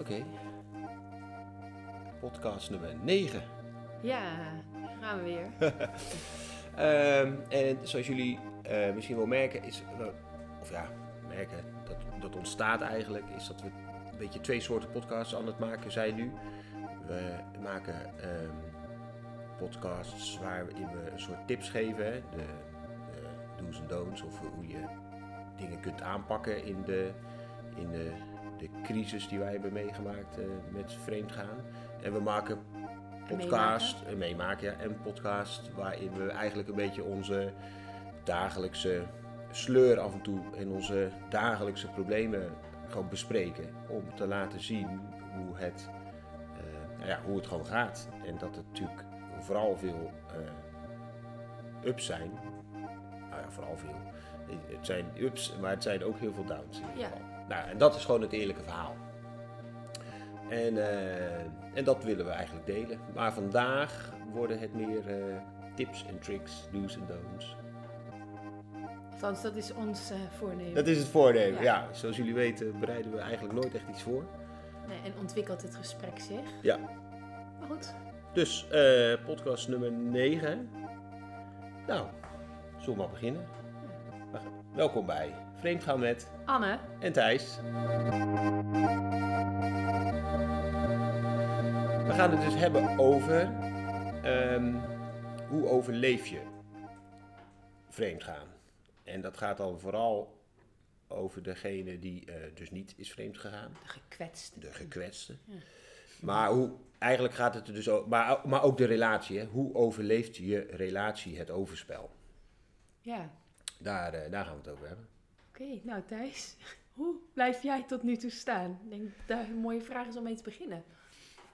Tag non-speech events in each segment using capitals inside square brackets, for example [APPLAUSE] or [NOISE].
Oké. Podcast nummer 9. Ja, gaan we weer. [LAUGHS] Ehm, en zoals jullie eh, misschien wel merken, is, of ja, merken, dat, dat ontstaat eigenlijk, is dat we een beetje twee soorten podcasts aan het maken zijn nu. We maken ehm, podcasts waarin we een soort tips geven, hè, de, de do's en don'ts, of hoe je dingen kunt aanpakken in de, in de, de crisis die wij hebben meegemaakt eh, met vreemdgaan. En we maken podcast, en meemaken, ja, en podcast waarin we eigenlijk een beetje onze dagelijkse sleur af en toe en onze dagelijkse problemen gewoon bespreken. Om te laten zien hoe het, eh, nou ja, hoe het gewoon gaat. En dat het natuurlijk vooral veel eh, ups zijn. Nou ja, vooral veel. Het zijn ups, maar het zijn ook heel veel downs in ieder Ja. Nou, en dat is gewoon het eerlijke verhaal. En, eh, en dat willen we eigenlijk delen. Maar vandaag worden het meer eh, tips en tricks, do's en don'ts. Althans, dat is ons eh, voornemen. Dat is het voornemen. Ja. Ja. zoals jullie weten bereiden we eigenlijk nooit echt iets voor. Nee, en ontwikkelt het gesprek zich. Ja. Maar goed, Dus podcast nummer 9. Nou, zullen we maar beginnen? Welkom bij Vreemdgaan met Anne, en Thijs. We gaan het dus hebben over ehm, hoe overleef je vreemdgaan. En dat gaat dan vooral over degene die eh, dus niet is vreemd gegaan, de gekwetste. de gekwetste. Maar hoe, eigenlijk gaat het er dus ook, maar, maar ook de relatie. Hè? Hoe overleeft je relatie het overspel? Ja, Daar, eh, daar gaan we het over hebben. Oké. Nou Thijs, [LAUGHS] hoe blijf jij tot nu toe staan? Ik denk dat een mooie vraag is om mee te beginnen.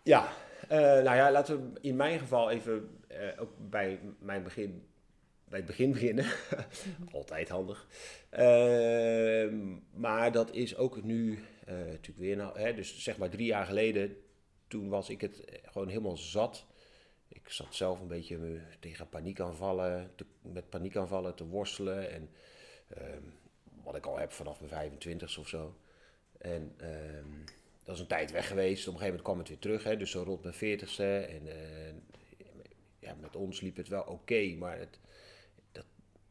Ja, eh, nou ja, laten we in mijn geval even eh, ook bij mijn begin, bij het begin beginnen. [LAUGHS] Altijd handig. Ehm, maar dat is ook nu eh, natuurlijk weer, nou, hè, dus zeg maar drie jaar geleden, toen was ik het gewoon helemaal zat. Ik zat zelf een beetje tegen paniekaanvallen, te, met paniekaanvallen te worstelen. En ehm, wat ik al heb vanaf mijn 25 of zo. En ehm, dat is een tijd weg geweest. Op een gegeven moment kwam het weer terug. Hè, dus zo rond mijn 40ste. En eh, ja, met ons liep het wel oké. maar het, dat,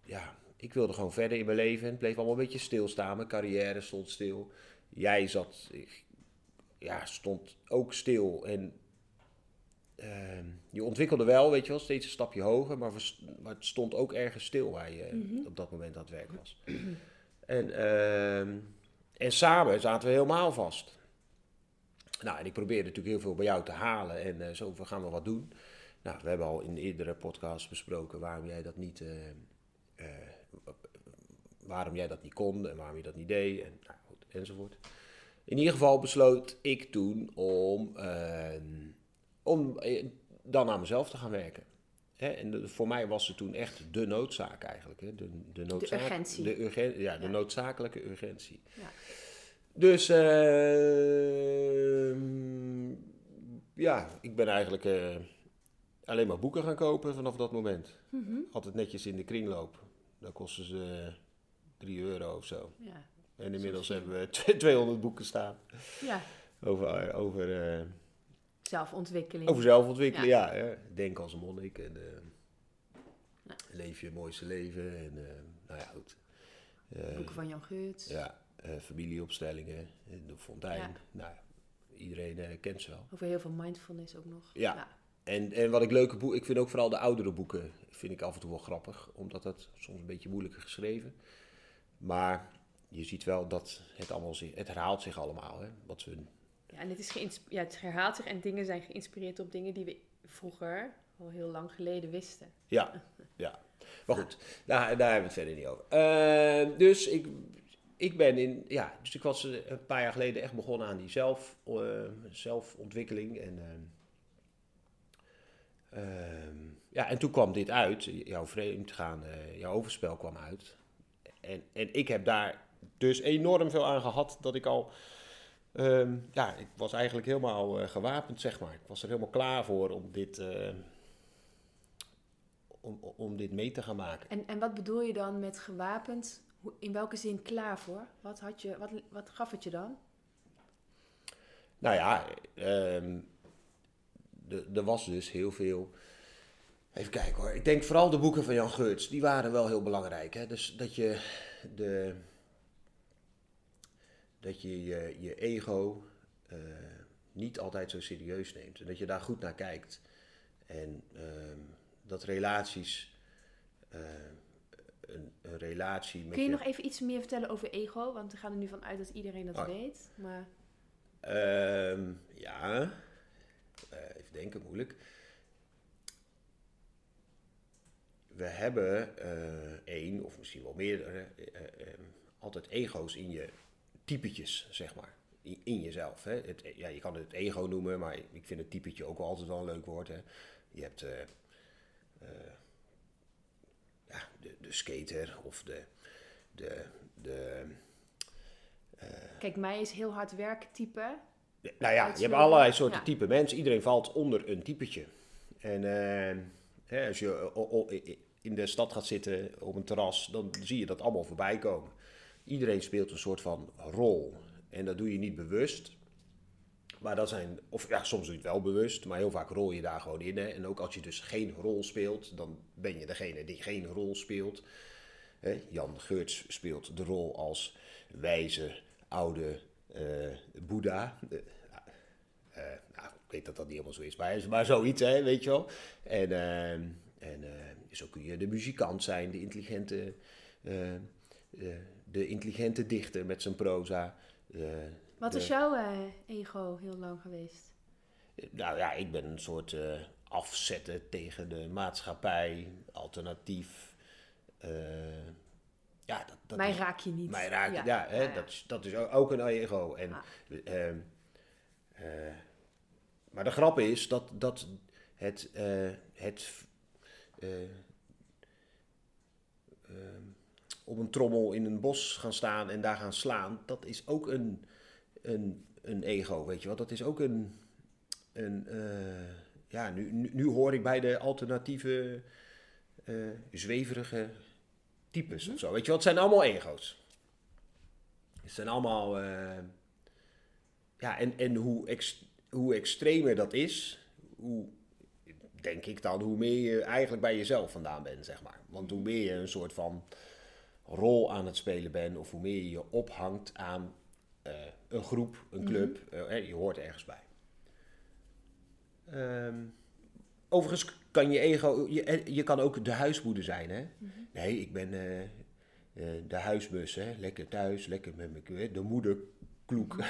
ja, ik wilde gewoon verder in mijn leven. Het bleef allemaal een beetje stilstaan. Mijn carrière stond stil. Jij zat, ik- ja, stond ook stil. En ehm, je ontwikkelde wel, weet je wel, steeds een stapje hoger. Maar, het stond ook ergens stil waar je op dat moment aan het werk was. En, ehm, en samen zaten we helemaal vast. Nou, en ik probeerde natuurlijk heel veel bij jou te halen en eh, zo gaan we wat doen. Nou, we hebben al in eerdere podcasts besproken waarom jij dat niet, eh, eh, waarom jij dat niet kon en waarom je dat niet deed en nou, goed, enzovoort. In ieder geval besloot ik toen om, eh, om dan aan mezelf te gaan werken. Hè, en de- voor mij was het toen echt de noodzaak eigenlijk. Hè? De, de, noodzaak, urgentie. De, urgen, ja, de Ja. noodzakelijke urgentie. Ja. Dus ehm, ja, ik ben eigenlijk eh, alleen maar boeken gaan kopen vanaf dat moment. Mhm. Altijd netjes in de kringloop. Dan kosten ze 3 euro of zo. Ja. En inmiddels hebben we 200 boeken staan ja, over, over, eh, zelfontwikkeling. over zelfontwikkelen. Ja, denk als een monnik en Nou. leef je mooiste leven. En eh, nou ja, goed. Eh, Boeken van Jan Geurts. ja, familieopstellingen in de fontein. Nou, ja, iedereen kent ze wel. Over heel veel mindfulness ook nog. Ja. En, en wat ik leuke boeken, ik vind ook vooral de oudere boeken, vind ik af en toe wel grappig, omdat dat soms een beetje moeilijker geschreven. Maar je ziet wel dat het allemaal zich, het herhaalt zich allemaal. Hè? Wat we, Ja, en het, is ja, het herhaalt zich en dingen zijn geïnspireerd op dingen die we vroeger, al heel lang geleden, wisten. ja, [LAUGHS] ja. Maar goed, daar, daar hebben we het verder niet over. Eh, dus ik, ik ben in, ja, dus ik was eh, een paar jaar geleden echt begonnen aan die zelf, eh, zelfontwikkeling. En, ehm, ehm, ja, en toen kwam dit uit, jouw vreemdgaan, eh jouw overspel kwam uit. En, en ik heb daar dus enorm veel aan gehad dat ik al, ehm, ja, ik was eigenlijk helemaal eh, gewapend, zeg maar. Ik was er helemaal klaar voor om dit, eh, om, om dit mee te gaan maken. En, en wat bedoel je dan met gewapend? In welke zin klaar voor? Wat, had je, wat, wat gaf het je dan? nou ja, ehm, er was dus heel veel. Even kijken hoor. Ik denk vooral de boeken van Jan Geurts, die waren wel heel belangrijk. Hè? Dus dat je de, dat je, je, je ego eh, niet altijd zo serieus neemt. En dat je daar goed naar kijkt. En ehm, dat relaties. Uh, een, een, relatie met Kun je, nog even iets meer vertellen over ego? Want we gaan er nu vanuit dat iedereen dat ah. weet. Maar... Ehm, ja, uh, even denken, moeilijk. We hebben één of misschien wel meerdere altijd ego's in je typetjes, zeg maar. In, jezelf. Hè. Het, ja, je kan het ego noemen, maar ik vind het typetje ook altijd wel een leuk woord. Hè. Je hebt uh, ja, de, de skater of de. de, de uh, Kijk, mij is heel hard werken type. Nou ja, je hebt allerlei soorten type mensen. Iedereen valt onder een typetje. En hè, als je in de stad gaat zitten op een terras, dan zie je dat allemaal voorbij komen. Iedereen speelt een soort van rol. En dat doe je niet bewust. Maar dat zijn, of ja, soms doe je het wel bewust, maar heel vaak rol je daar gewoon in. Hè. En ook als je dus geen rol speelt, dan ben je degene die geen rol speelt. Hè. Jan Geurts speelt de rol als wijze, oude uh, Boeddha. Uh, nou, ik weet dat dat niet helemaal zo is, maar, maar zoiets, hè, weet je wel. En, en zo kun je de muzikant zijn, de intelligente de intelligente dichter met zijn proza. Wat is jouw uh, ego heel lang geweest? Nou ja, ik ben een soort uh, afzetten tegen de maatschappij, alternatief. Uh, ja, dat, dat mij raak je niet. Mij raak je, ja, ja, hè, ja, Dat, is, dat is ook een ego. En, ah. Maar de grap is dat, dat het, het op een trommel in een bos gaan staan en daar gaan slaan, dat is ook een, een, een ego, weet je wel. Dat is ook een, een uh, ja, nu, nu, hoor ik bij de alternatieve, uh, zweverige types of zo, weet je wel. Het zijn allemaal ego's. Het zijn allemaal, uh, ja, en, en hoe, hoe extremer dat is, hoe, denk ik dan, hoe meer je eigenlijk bij jezelf vandaan bent, zeg maar. Want hoe meer je een soort van rol aan het spelen bent, of hoe meer je je ophangt aan uh, een groep, een mhm. club, uh, je hoort ergens bij. Um, overigens kan je ego, je, je kan ook de huismoeder zijn, hè? Mm -hmm. Nee, ik ben de huisbus, hè? lekker thuis, lekker met mijn, de moederkloek. [LAUGHS]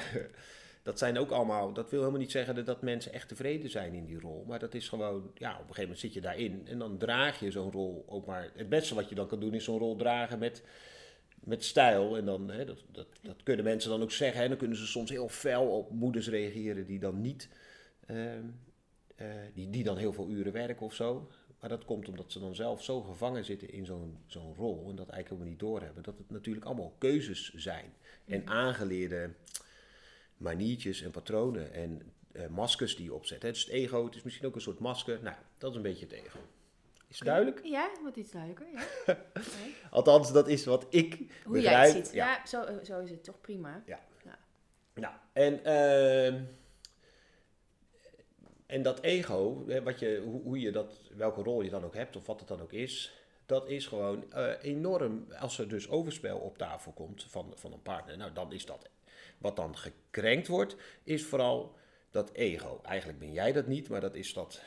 Dat zijn ook allemaal, dat wil helemaal niet zeggen dat mensen echt tevreden zijn in die rol. Maar dat is gewoon, ja, op een gegeven moment zit je daarin en dan draag je zo'n rol ook maar. Het beste wat je dan kan doen is zo'n rol dragen met, met stijl. En dan, hè, dat, dat, dat kunnen mensen dan ook zeggen. En dan kunnen ze soms heel fel op moeders reageren die dan niet, uh, uh, die, die dan heel veel uren werken of zo. Maar dat komt omdat ze dan zelf zo gevangen zitten in zo'n zo'n rol en dat eigenlijk helemaal niet doorhebben. Dat het natuurlijk allemaal keuzes zijn en aangeleerde maniertjes en patronen en uh, maskers die je opzet. Hè. Dus het ego, het is misschien ook een soort masker. Nou, dat is een beetje het ego. Is het duidelijk? Ja, wordt iets duidelijker. Ja. [LAUGHS] Althans, dat is wat ik Hoe begrijp. jij het ziet. Ja, ja zo, eh, zo, is het toch prima. Ja. ja. Nou, en, uh, en dat ego, wat je, hoe, hoe, je dat, welke rol je dan ook hebt of wat het dan ook is, dat is gewoon uh, enorm. Als er dus overspel op tafel komt van, van een partner, nou dan is dat wat dan gekrenkt wordt, is vooral dat ego. Eigenlijk ben jij dat niet, maar dat is dat,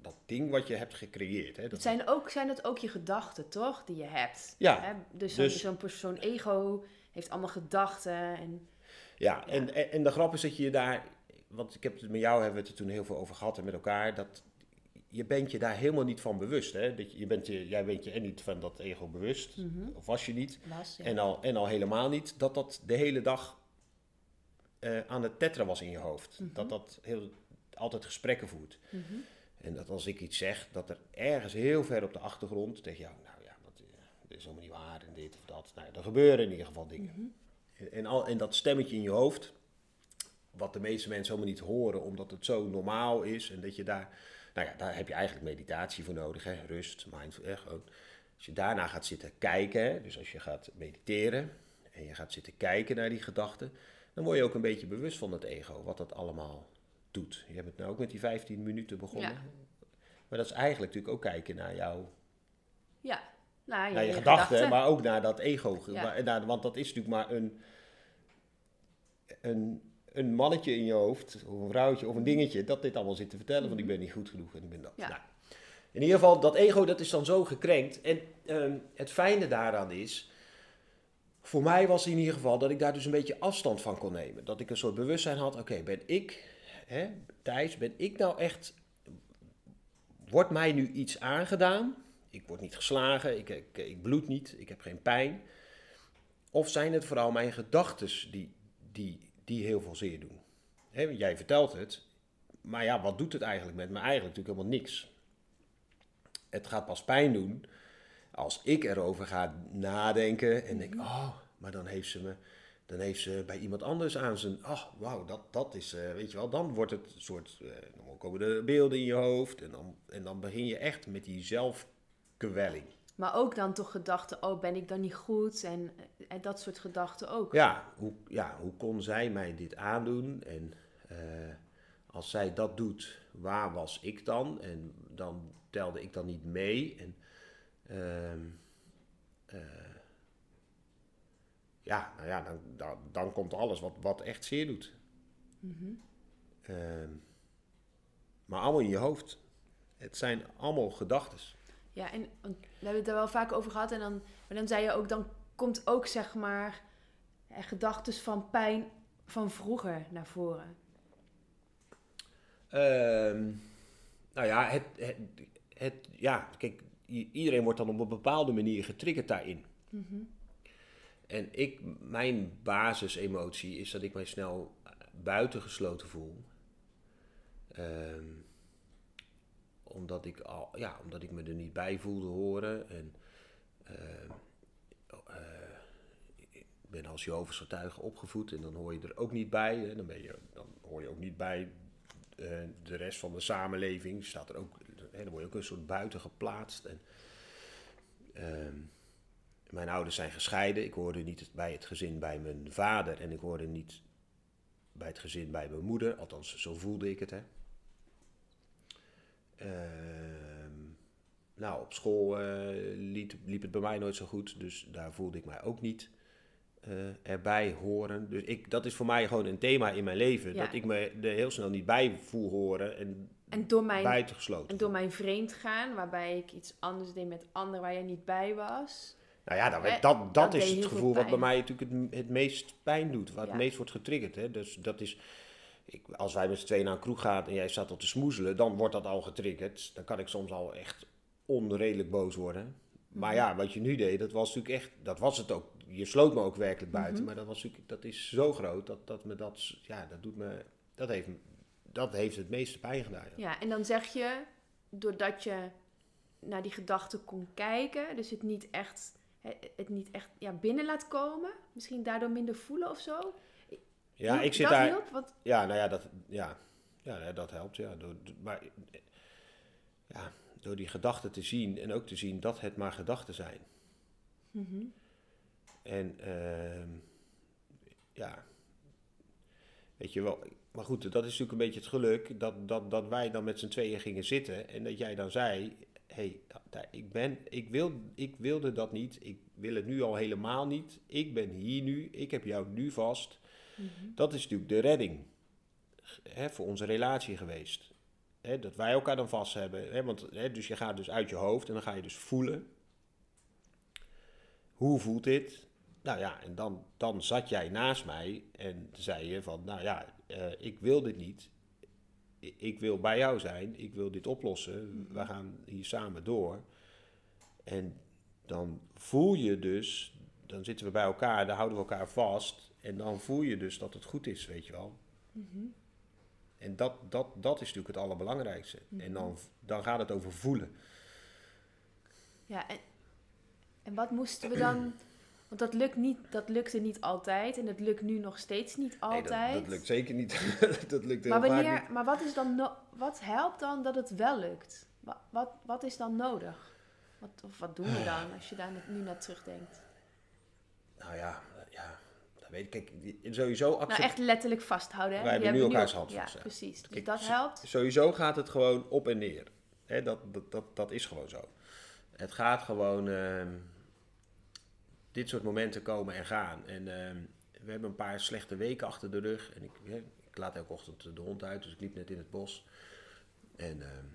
dat ding wat je hebt gecreëerd. Hè? Dat het zijn, ook, zijn het ook je gedachten, toch? Die je hebt. Ja. Hè? Dus zo'n dus, zo'n persoon ego heeft allemaal gedachten. En, ja, ja, En, en de grap is dat je daar... Want ik heb het met jou hebben we het er toen heel veel over gehad en met elkaar. Dat je bent je daar helemaal niet van bewust. Hè? Dat je, je bent je, jij bent je en niet van dat ego bewust. Mhm. Of was je niet. Was, ja. en, al, en al helemaal niet. Dat dat de hele dag uh, aan het tetteren was in je hoofd. Mhm. Dat dat heel, altijd gesprekken voert. Mhm. En dat als ik iets zeg, dat er ergens heel ver op de achtergrond tegen jou, nou ja, dat, uh, is helemaal niet waar en dit of dat. Nou, er gebeuren in ieder geval dingen. Mhm. en, al, en dat stemmetje in je hoofd, wat de meeste mensen helemaal niet horen, omdat het zo normaal is en dat je daar, nou ja, daar heb je eigenlijk meditatie voor nodig, hè? rust, mindfulness. Als je daarna gaat zitten kijken, dus als je gaat mediteren en je gaat zitten kijken naar die gedachten, dan word je ook een beetje bewust van het ego, wat dat allemaal doet. Je hebt het nou ook met die 15 minuten begonnen. Ja. Maar dat is eigenlijk natuurlijk ook kijken naar jouw Ja, naar je, je gedachten, gedachten. maar ook naar dat ego. Ja. Maar- naar- want dat is natuurlijk maar een, een, een mannetje in je hoofd, of een vrouwtje, of een dingetje, dat dit allemaal zit te vertellen, van ik ben niet goed genoeg en ik ben dat. Ja. Nou, in ieder geval, dat ego dat is dan zo gekrenkt. En ehm, het fijne daaraan is, voor mij was in ieder geval dat ik daar dus een beetje afstand van kon nemen. Dat ik een soort bewustzijn had, oké, ben ik, hè, Thijs, ben ik nou echt, wordt mij nu iets aangedaan? Ik word niet geslagen, ik, ik, bloed niet, ik heb geen pijn. Of zijn het vooral mijn gedachten die, die, die heel veel zeer doen? Hè, jij vertelt het, maar ja, wat doet het eigenlijk met me? Eigenlijk natuurlijk helemaal niks. Het gaat pas pijn doen als ik erover ga nadenken en denk, oh, maar dan heeft ze me, dan heeft ze bij iemand anders aan zijn, oh, wauw, dat, dat is, eh, weet je wel, dan wordt het een soort, eh, dan komen de beelden in je hoofd en dan, en dan begin je echt met die zelfkwelling. Maar ook dan toch gedachten, oh, ben ik dan niet goed? En, en dat soort gedachten ook. Ja hoe, ja, hoe kon zij mij dit aandoen? En eh, als zij dat doet, waar was ik dan? En dan telde ik dan niet mee. En ehm, eh, ja, nou ja, dan, dan, dan komt alles wat, wat echt zeer doet. Ehm, maar allemaal in je hoofd. Het zijn allemaal gedachten. Ja, en we hebben het er wel vaak over gehad. En dan, maar dan zei je ook, dan komt ook zeg maar gedachten van pijn van vroeger naar voren. Ehm, nou ja, het, het, het, ja, kijk, iedereen wordt dan op een bepaalde manier getriggerd daarin. En ik, mijn basisemotie is dat ik mij snel buitengesloten voel. Ehm, omdat, ik al, ja, omdat ik me er niet bij voelde horen. En ehm, eh, ik ben als Jehovah's getuige opgevoed en dan hoor je er ook niet bij. Hè. Dan, ben je, dan hoor je ook niet bij eh, de rest van de samenleving. Staat er ook, hè, dan word je ook een soort buiten geplaatst. En, ehm, mijn ouders zijn gescheiden. Ik hoorde niet bij het gezin bij mijn vader en ik hoorde niet bij het gezin bij mijn moeder. Althans, zo voelde ik het. Hè. Ehm, nou, op school eh, liep het bij mij nooit zo goed, dus daar voelde ik mij ook niet eh, erbij horen. Dus ik, dat is voor mij gewoon een thema in mijn leven, Ja. dat ik me er heel snel niet bij voel horen en, En door mijn, buitengesloten. en door mijn vreemd gaan, waarbij ik iets anders deed met anderen waar jij niet bij was. Nou ja, dat, Eh, dat, dat, dat is deed het gevoel wat bij mij natuurlijk het, het meest pijn doet, Ja. het meest wordt getriggerd. Hè? Dus dat is, ik, als wij met z'n tweeën naar een kroeg gaan en jij staat al te smoezelen, dan wordt dat al getriggerd. Dan kan ik soms al echt onredelijk boos worden. Maar Mhm. ja, wat je nu deed, dat was natuurlijk echt, dat was het ook. Je sloot me ook werkelijk Mhm. buiten, maar dat, was natuurlijk, dat is zo groot dat, dat me dat, ja, dat doet me, dat heeft, dat heeft het meeste pijn gedaan. Ja. Ja, en dan zeg je, doordat je naar die gedachten kon kijken, dus het niet echt, het niet echt ja, binnen laat komen, misschien daardoor minder voelen of zo. Ja, Hielp- ik zit dat daar. hielp, want Ja, nou ja, dat, ja. Ja, dat helpt. Ja. Door, maar ja, door die gedachten te zien en ook te zien dat het maar gedachten zijn. Mhm. En ehm, ja, weet je wel. Maar goed, dat is natuurlijk een beetje het geluk dat, dat, dat wij dan met z'n tweeën gingen zitten en dat jij dan zei: hey, ik, ben, ik, wil, ik wilde dat niet, ik wil het nu al helemaal niet, ik ben hier nu, ik heb jou nu vast. Dat is natuurlijk de redding hè, voor onze relatie geweest. Hè, dat wij elkaar dan vast hebben. Hè, want, hè, dus je gaat dus uit je hoofd en dan ga je dus voelen. Hoe voelt dit? Nou ja, en dan, dan zat jij naast mij en zei je van, nou ja, eh, ik wil dit niet. Ik wil bij jou zijn, ik wil dit oplossen. We gaan hier samen door. En dan voel je dus, dan zitten we bij elkaar, dan houden we elkaar vast. En dan voel je dus dat het goed is, weet je wel. En dat, dat, dat is natuurlijk het allerbelangrijkste. En dan, dan gaat het over voelen. Ja, en, en wat moesten we dan... [CLEARS THROAT] Want dat, lukt niet, dat lukte niet altijd en het lukt nu nog steeds niet Nee, altijd. dat, dat lukt zeker niet. [LAUGHS] dat lukt heel maar, wanneer, niet. maar wat, is dan no- wat helpt dan dat het wel lukt? Wat, wat, wat is dan nodig? Wat, of wat doen we dan als je daar nu naar terugdenkt? Nou ja, ja, dat weet ik. Kijk, sowieso Nou, echt letterlijk vasthouden. Hè? Wij hebben nu elkaars hand vast, ja. precies. Dus Kijk, dat helpt. Sowieso gaat het gewoon op en neer. Hè, dat, dat, dat, dat is gewoon zo. Het gaat gewoon... ehm, dit soort momenten komen en gaan. En ehm, we hebben een paar slechte weken achter de rug. En ik, ik laat elke ochtend de hond uit, dus ik liep net in het bos. En, ehm,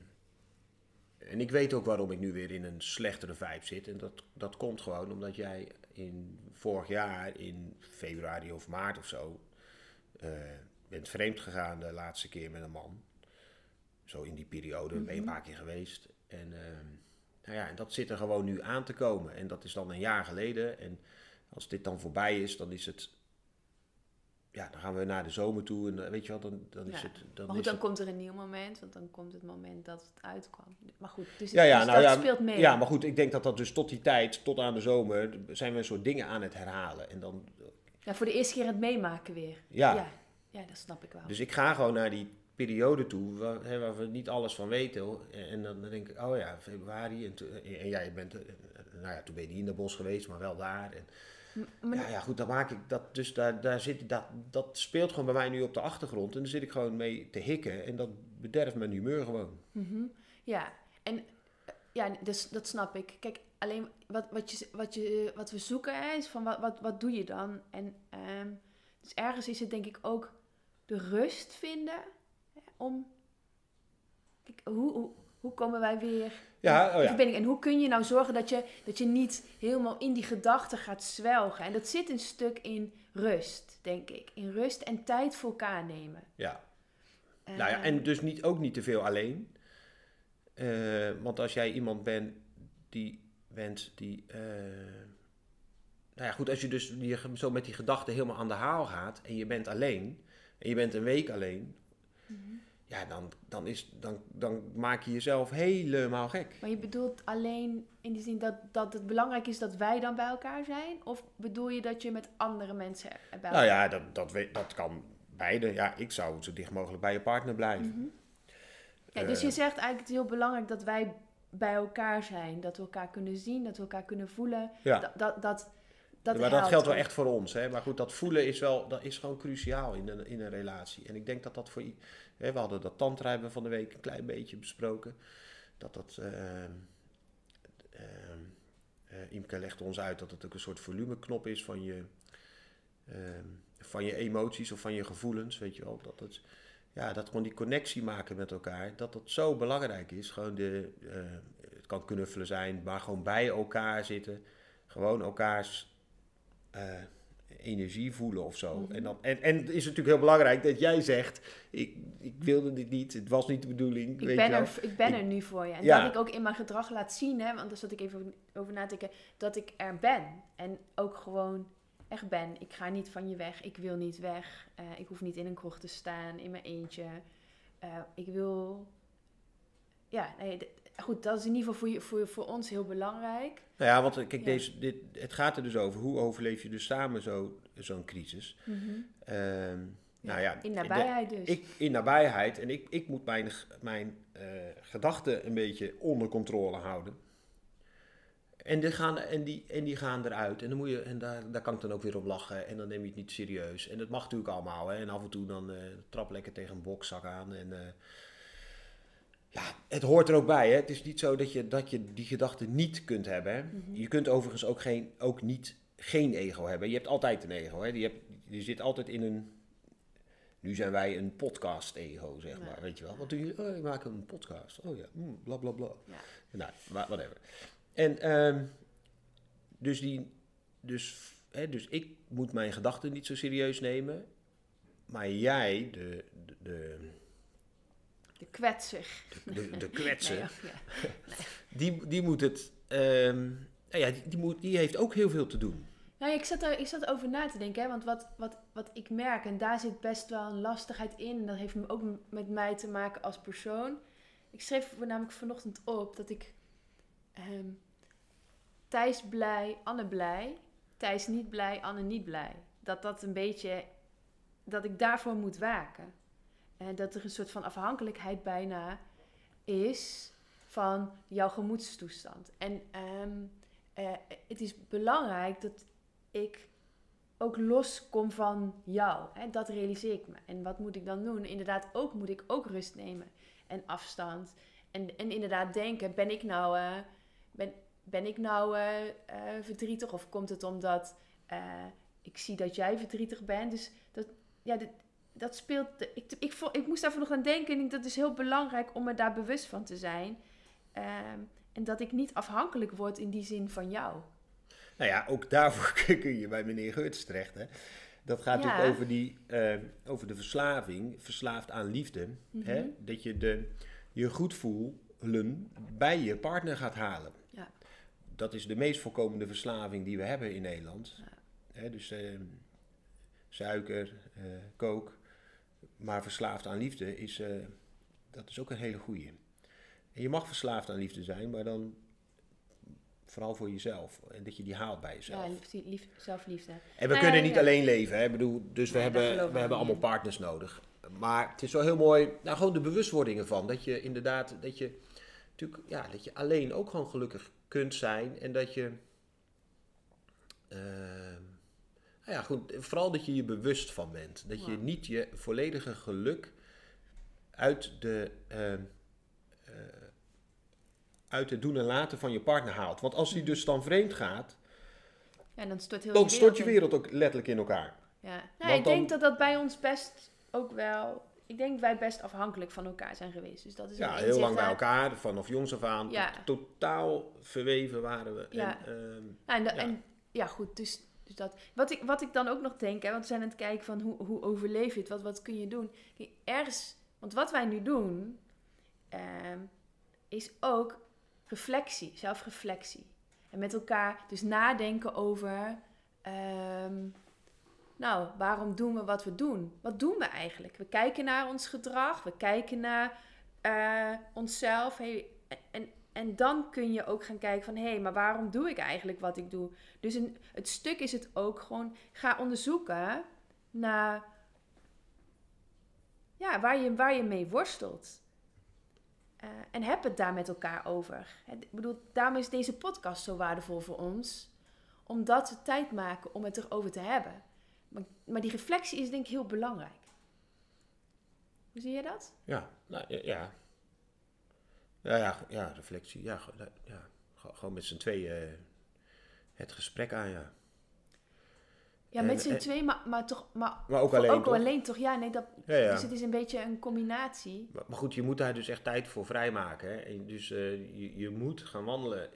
en ik weet ook waarom ik nu weer in een slechtere vibe zit. En dat, dat komt gewoon omdat jij in vorig jaar, in februari of maart of zo, eh, bent vreemd gegaan de laatste keer met een man. Zo in die periode ben je een paar keer geweest. En, ehm, nou ja, en dat zit er gewoon nu aan te komen. En dat is dan een jaar geleden. En als dit dan voorbij is, dan is het. Ja, dan gaan we naar de zomer toe. En weet je wel, dan, dan is het. Dan Maar goed, dan het, komt er een nieuw moment, want dan komt het moment dat het uitkwam. Maar goed, dus, ja, ja, dus nou dat speelt mee. ja, maar goed, ik denk dat dat dus tot die tijd, tot aan de zomer, zijn we een soort dingen aan het herhalen. En dan, Ja, voor de eerste keer het meemaken weer. Ja. Ja, ja dat snap ik wel. Dus ik ga gewoon naar die periode toe waar, hè, waar we niet alles van weten. hoor. En dan denk ik, oh ja, februari. En, en jij bent, eh, nou ja, toen ben je niet in de bos geweest, maar wel daar. En, maar ja, ja, goed, dan maak ik dat. Dus daar, daar zit, dat, dat speelt gewoon bij mij nu op de achtergrond. En daar zit ik gewoon mee te hikken. En dat bederft mijn humeur gewoon. Mhm. Ja, en eh, ja, dus dat snap ik. Kijk, alleen wat, wat, je, wat, je, wat we zoeken hè, is van wat, wat, wat doe je dan? En ehm, dus ergens is het denk ik ook de rust vinden om. Kijk, hoe, hoe, hoe komen wij weer Ja, oh ja. verbinding? En hoe kun je nou zorgen dat je, dat je niet helemaal in die gedachten gaat zwelgen? En dat zit een stuk in rust, denk ik. In rust en tijd voor elkaar nemen. ja. Nou ja, Ehm, en dus niet, ook niet te veel alleen. Eh, want als jij iemand bent die bent die. eh, nou ja, goed, als je dus die, zo met die gedachten helemaal aan de haal gaat en je bent alleen en je bent een week alleen, mhm. Ja, dan, dan, is, dan, dan maak je jezelf helemaal gek. Maar je bedoelt alleen in die zin dat, dat het belangrijk is dat wij dan bij elkaar zijn? Of bedoel je dat je met andere mensen bij elkaar Nou ja, dat, dat, weet- dat kan beide. Ja, ik zou zo dicht mogelijk bij je partner blijven. Mhm. Ja, dus Eh. je zegt eigenlijk het is heel belangrijk dat wij bij elkaar zijn. Dat we elkaar kunnen zien, dat we elkaar kunnen voelen. Ja. Dat, dat, dat, dat maar dat geldt wel echt voor ons. Hè? Maar goed, dat voelen is wel dat is gewoon cruciaal in een, in een relatie. En ik denk dat dat voor... Hè, we hadden dat tantra we van de week een klein beetje besproken. Dat dat... ehm ehm, eh, Imke legde ons uit dat het ook een soort volumeknop is van je, ehm, van je emoties of van je gevoelens. Weet je wel. Dat het, ja, dat gewoon die connectie maken met elkaar. Dat dat zo belangrijk is. Gewoon de... eh, het kan knuffelen zijn, maar gewoon bij elkaar zitten. Gewoon elkaars eh, energie voelen of zo. Mhm. en, dan, en, en het is natuurlijk heel belangrijk dat jij zegt: ik, ik wilde dit niet, het was niet de bedoeling. Ik weet ben, je er, ik ben Ik- er nu voor je. En Ja. dat ik ook in mijn gedrag laat zien, hè, want daar zat ik even over, na te denken, dat ik er ben. En ook gewoon echt ben. Ik ga niet van je weg, ik wil niet weg. Eh, ik hoef niet in een kroeg te staan, in mijn eentje. Eh, ik wil... Ja, nee, goed, dat is in ieder geval voor, je, voor, voor ons heel belangrijk. Nou ja, want eh, kijk, Ja. Deze, dit, het gaat er dus over hoe overleef je dus samen zo- zo'n crisis. Ehm, nou ja, in de- nabijheid dus. Ik, in nabijheid. En ik, ik moet mijn, mijn eh, gedachten een beetje onder controle houden. En die gaan, en die, en die gaan eruit. En, dan moet je, en daar, daar kan ik dan ook weer op lachen. En dan neem je het niet serieus. En dat mag natuurlijk allemaal. Hè. En af en toe dan eh trap lekker tegen een bokzak aan. En ja, het hoort er ook bij. Hè. Het is niet zo dat je, dat je die gedachten niet kunt hebben. Hè. Mhm. Je kunt overigens ook, geen, ook niet geen ego hebben. Je hebt altijd een ego. Hè. Je, hebt, je zit altijd in een... Nu zijn wij een podcast-ego, zeg Ja. maar. Weet je wel? Wat doe je? Oh, ik maak een podcast. Oh ja, hm, bla bla bla. Ja. Nou, whatever. En ehm, dus, die, dus, hè, dus ik moet mijn gedachten niet zo serieus nemen. Maar jij, de, de, de, De kwetser. de, de kwetser, Nee, ja, ja. die, die moet het... ehm, nou ja, die, die, moet, die heeft ook heel veel te doen. Nou, ik zat, er, ik zat over na te denken, hè, want wat, wat, wat ik merk, en daar zit best wel een lastigheid in, en dat heeft ook met mij te maken als persoon. Ik schreef namelijk vanochtend op dat ik ehm, Thijs blij, Anne blij, Thijs niet blij, Anne niet blij. Dat dat een beetje, dat ik daarvoor moet waken. Dat er een soort van afhankelijkheid bijna is van jouw gemoedstoestand. En ehm, eh, het is belangrijk dat ik ook loskom van jou. Hè? Dat realiseer ik me. En wat moet ik dan doen? Inderdaad, ook moet ik ook rust nemen en afstand. En, en inderdaad denken, ben ik nou, eh, ben, ben ik nou eh, verdrietig? Of komt het omdat ik zie dat jij verdrietig bent? Dus dat, ja, dat, speelt... Ik, ik, ik, moest daarvoor nog aan denken. En dat is heel belangrijk om me daar bewust van te zijn. Ehm, en dat ik niet afhankelijk word in die zin van jou. Nou ja, ook daarvoor [LAUGHS] kun je bij meneer Geurts terecht. Hè? Dat gaat over, die, uh, over de verslaving, verslaafd aan liefde. hè? Mhm. Dat je de, je goed voelen bij je partner gaat halen. Ja. Dat is de meest voorkomende verslaving die we hebben in Nederland. Ja. Hè? Dus uh, suiker, uh, kook. Maar verslaafd aan liefde is, dat is ook een hele goeie. En je mag verslaafd aan liefde zijn, maar dan vooral voor jezelf. En dat je die haalt bij jezelf. Ja, lief, zelfliefde. En we kunnen niet alleen leven. Hè? Ik bedoel, dus we hebben, we hebben allemaal partners nodig. Maar het is wel heel mooi, nou gewoon de bewustwording ervan. Dat je inderdaad, dat je natuurlijk, ja, dat je alleen ook gewoon gelukkig kunt zijn. En dat je, uh, nou ja, goed, vooral dat je je bewust van bent. Dat je niet je volledige geluk uit de... Uh, uit het doen en laten van je partner haalt. Want als hij dus dan vreemd gaat, ja, dan stort, heel dan je stort je wereld ook letterlijk in elkaar. Ja, nou, ik denk dat dat bij ons best ook wel. Ik denk wij best afhankelijk van elkaar zijn geweest. Dus dat is ja, heel lang bij elkaar, vanaf jongs af aan. Ja. Totaal verweven waren we. Ja, en, ehm, en, ja. en ja, goed. Dus, dus dat. Wat ik, wat ik dan ook nog denk, hè, want we zijn aan het kijken van hoe, hoe overleef je het? Wat, wat kun je doen? Ergens, want wat wij nu doen, ehm, is ook reflectie, zelfreflectie. En met elkaar dus nadenken over, ehm, nou, waarom doen we wat we doen? Wat doen we eigenlijk? We kijken naar ons gedrag, we kijken naar uh, onszelf. En dan kun je ook gaan kijken van, hé, hey, maar waarom doe ik eigenlijk wat ik doe? Dus een, het stuk is het ook gewoon, ga onderzoeken naar ja, waar, je, waar je mee worstelt. Uh, en heb het daar met elkaar over. Ik bedoel, daarom is deze podcast zo waardevol voor ons. Omdat we tijd maken om het erover te hebben. Maar, maar die reflectie is denk ik heel belangrijk. Hoe zie je dat? Ja, nou, ja. Ja, ja, ja, reflectie. Ja, ja, gewoon met z'n tweeën het gesprek aan, ja. Ja, met z'n twee, maar, maar toch. Maar, maar ook, alleen, ook toch? alleen toch? Ja, nee, dat. Ja, ja. Dus het is een beetje een combinatie. Maar, maar, goed, je moet daar dus echt tijd voor vrijmaken. Hè? En dus uh, je, je moet gaan wandelen.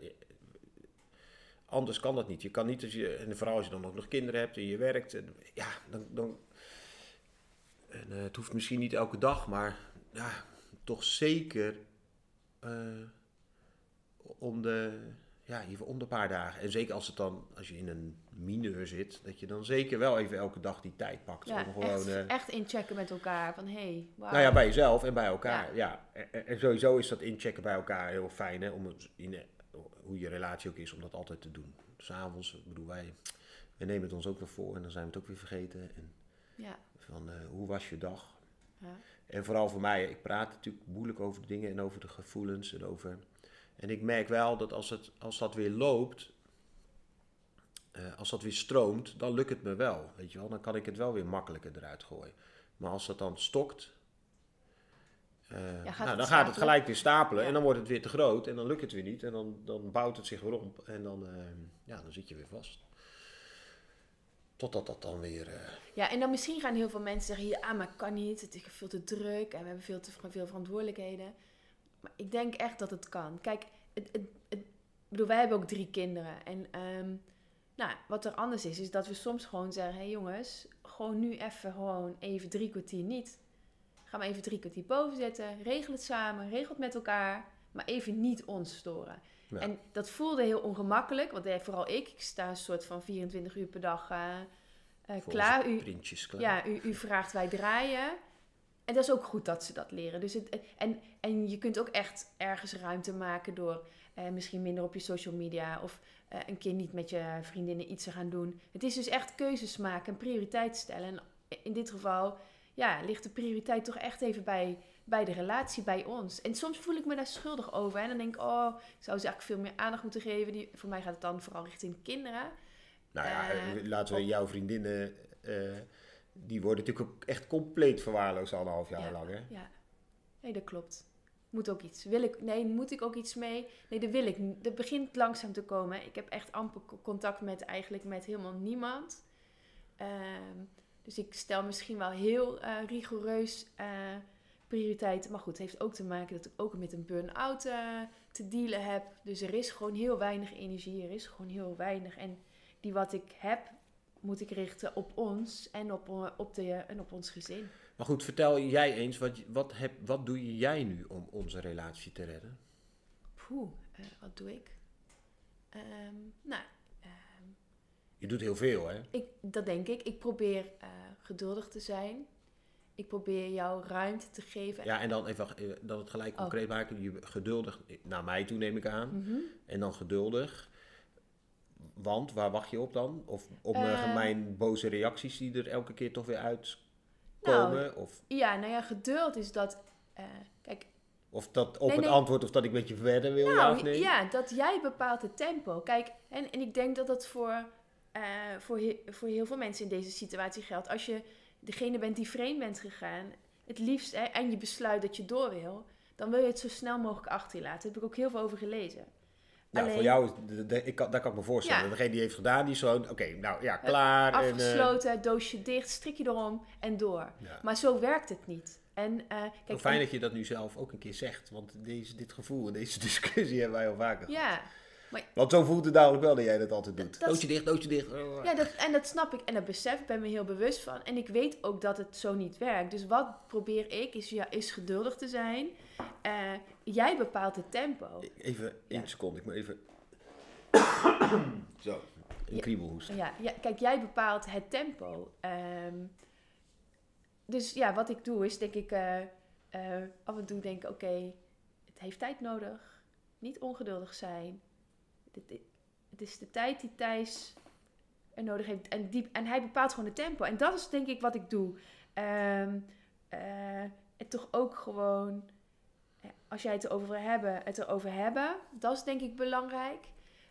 Anders kan dat niet. Je kan niet als je. En vooral als je dan ook nog kinderen hebt en je werkt. En, ja, dan. dan en, uh, het hoeft misschien niet elke dag, maar ja, toch zeker om de ja, even om de paar dagen. En zeker als het dan, als je in een mineur zit, dat je dan zeker wel even elke dag die tijd pakt. Ja, om gewoon, echt, uh, echt inchecken met elkaar. Van hey, wow. Nou ja, bij jezelf en bij elkaar. Ja. En, sowieso is dat inchecken bij elkaar heel fijn, hè, om het in, hoe je relatie ook is, om dat altijd te doen. S'avonds, bedoel wij, we nemen het ons ook weer voor en dan zijn we het ook weer vergeten. En ja. Van uh, hoe was je dag? Ja. En vooral voor mij, ik praat natuurlijk moeilijk over de dingen en over de gevoelens en over en ik merk wel dat als, het, als dat weer loopt, uh, als dat weer stroomt, dan lukt het me wel. Weet je wel, dan kan ik het wel weer makkelijker eruit gooien. Maar als dat dan stokt, uh, ja, nou, dan gaat het gelijk weer stapelen en dan wordt het weer te groot en dan lukt het weer niet en dan, dan bouwt het zich weer op en dan, uh, ja, dan zit je weer vast. Totdat dat dan weer. Ja, en dan misschien gaan heel veel mensen zeggen: ja, maar kan niet, het is veel te druk en we hebben veel te veel verantwoordelijkheden. Maar ik denk echt dat het kan. Kijk, het, het, het, bedoel, wij hebben ook drie kinderen. En um, nou, wat er anders is, is dat we soms gewoon zeggen: hé hey jongens, gewoon nu even gewoon even drie kwartier niet. Ga maar even drie kwartier boven zitten. Regel het samen, regel het met elkaar. Maar even niet ons storen. En dat voelde heel ongemakkelijk. Want eh, vooral ik, ik sta een soort van 24 uur per dag uh, uh, klaar. U, klaar. Ja, u, u vraagt wij draaien. En dat is ook goed dat ze dat leren. Dus het, en, en je kunt ook echt ergens ruimte maken door eh, misschien minder op je social media of eh, een keer niet met je vriendinnen iets te gaan doen. Het is dus echt keuzes maken en prioriteit stellen. En in dit geval ja, ligt de prioriteit toch echt even bij, bij de relatie, bij ons. En soms voel ik me daar schuldig over. En dan denk ik, oh, ik zou ze eigenlijk veel meer aandacht moeten geven. Die, voor mij gaat het dan vooral richting kinderen. Nou ja, Eh, eh, laten we op- jouw vriendinnen... eh, die worden natuurlijk ook echt compleet verwaarloosd anderhalf jaar Ja. lang, hè? Ja, nee, dat klopt. Moet ook iets. Wil ik, nee, moet ik ook iets mee? Nee, dat wil ik niet. Dat begint langzaam te komen. Ik heb echt amper co- contact met eigenlijk met helemaal niemand. Ehm, dus ik stel misschien wel heel rigoureus prioriteiten. Maar goed, het heeft ook te maken dat ik ook met een burn-out eh, te dealen heb. Dus er is gewoon heel weinig energie. Er is gewoon heel weinig. En die wat ik heb, moet ik richten op ons en op, eh, op, de, en op ons gezin. Maar goed, vertel jij eens, wat, wat, heb, wat doe jij nu om onze relatie te redden? Poeh, eh, wat doe ik? Ehm, nou, ehm, Je doet heel veel, hè? ik, dat denk ik. Ik probeer geduldig te zijn. Ik probeer jou ruimte te geven. Ja, en dan even dat het gelijk Oh. concreet maken. Je geduldig naar mij toe neem ik aan. Mhm. En dan geduldig. Want waar wacht je op dan? Of op mijn- Eh. mijn boze reacties die er elke keer toch weer uitkomen? Nou, of, Ja, nou ja, geduld is dat... eh, kijk, of dat op Nee, het nee. antwoord of dat ik met je verder wil, ja nou, of nee? ja, dat jij bepaalt het tempo. Kijk, en, en ik denk dat dat voor, eh, voor, he- voor heel veel mensen in deze situatie geldt. Als je degene bent die vreemd bent gegaan, het liefst, hè, en je besluit dat je door wil, dan wil je het zo snel mogelijk achter je laten. Daar heb ik ook heel veel over gelezen. Ja, Alleen- voor jou, de- de- ik kan, daar kan ik me voorstellen. Ja. Degene die heeft gedaan, die is zo, oké, nou ja, klaar. en, eh, Afgesloten, doosje dicht, strikje erom en door. ja. Maar zo werkt het niet. En, eh, kijk, fijn en- dat je dat nu zelf ook een keer zegt. Want deze, dit gevoel en deze [LAUGHS] discussie hebben wij al vaker gehad. Ja, Want zo voelt het namelijk wel dat jij dat altijd doet. Dat- dootje dicht, dootje dicht. Ja dat, en dat snap ik en dat besef ik, ben me heel bewust van. En ik weet ook dat het zo niet werkt. Dus wat probeer ik, is, ja, is geduldig te zijn. Eh, jij bepaalt het tempo. Even één Ja. seconde, ik moet even... zo, een Ja. kriebelhoest. Ja, ja, kijk, jij bepaalt het tempo. Ehm, dus ja, wat ik doe is denk ik eh, eh, af en toe denken, oké, het heeft tijd nodig. Niet ongeduldig zijn. Het is de tijd die Thijs er nodig heeft. En, die, en hij bepaalt gewoon het tempo. En dat is denk ik wat ik doe. Ehm, eh, en toch ook gewoon, eh, als jij het erover wil hebben, het erover hebben. Dat is denk ik belangrijk.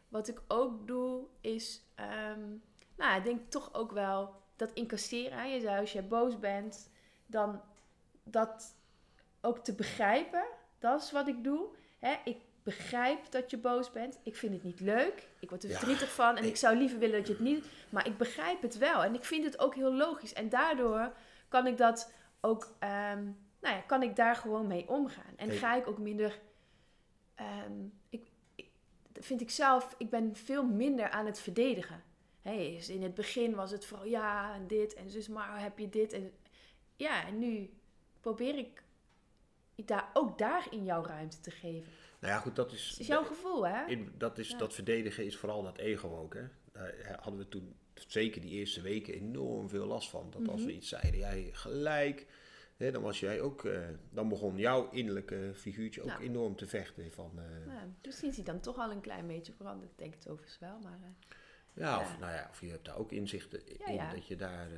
Wat ik ook doe is, ehm, nou, ik denk toch ook wel dat incasseren je zei, als je boos bent, dan dat ook te begrijpen. Dat is wat ik doe. Hè, ik begrijp dat je boos bent. Ik vind het niet leuk. Ik word er Ja, verdrietig van. En ik- ik zou liever willen dat je het niet... Maar ik begrijp het wel. En ik vind het ook heel logisch. En daardoor kan ik dat ook... ehm, nou ja, kan ik daar gewoon mee omgaan. En Hey. ga ik ook minder... ehm, ik, vind ik zelf... Ik ben veel minder aan het verdedigen. Hey, dus in het begin was het vooral ja en dit en zus, maar heb je dit en ja, en nu probeer ik daar, ook daarin jouw ruimte te geven. Nou ja, goed, dat is... Het is jouw gevoel, hè? in- dat, is Ja. dat verdedigen is vooral dat ego ook, hè. Daar hadden we toen, zeker die eerste weken, enorm veel last van. Dat als we Mhm. iets zeiden, jij gelijk... Hè, dan was jij ook... eh, dan begon jouw innerlijke figuurtje ook Ja. enorm te vechten van... eh, Nou, misschien is hij dan toch al een klein beetje veranderd. Ik denk het overigens wel, maar... eh, Ja, of, Ja. nou ja, of je hebt daar ook inzichten Ja, in ja. dat je daar.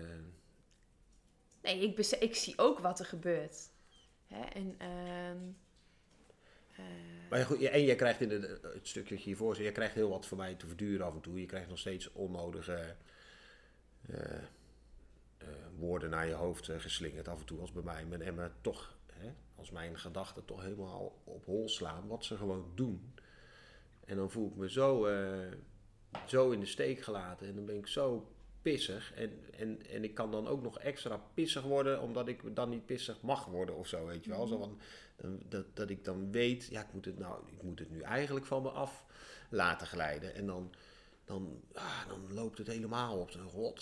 nee, ik, ik zie ook wat er gebeurt. Hè? En, ehm, eh, Maar ja, goed, en jij krijgt in de, het stukje dat je hiervoor zit, je krijgt heel wat voor mij te verduren af en toe. Je krijgt nog steeds onnodige eh, eh, woorden naar je hoofd eh, geslingerd af en toe als bij mij. En me toch, hè, als mijn gedachten toch helemaal op hol slaan, wat ze gewoon doen. En dan voel ik me zo, eh, zo in de steek gelaten en dan ben ik zo pissig. En, en, en ik kan dan ook nog extra pissig worden, omdat ik dan niet pissig mag worden of zo, weet je wel. Zo van, dan, dat, dat ik dan weet, ja, ik moet het, nou, ik moet het nu eigenlijk van me af laten glijden. En dan, dan, ah, dan loopt het helemaal op. Oh,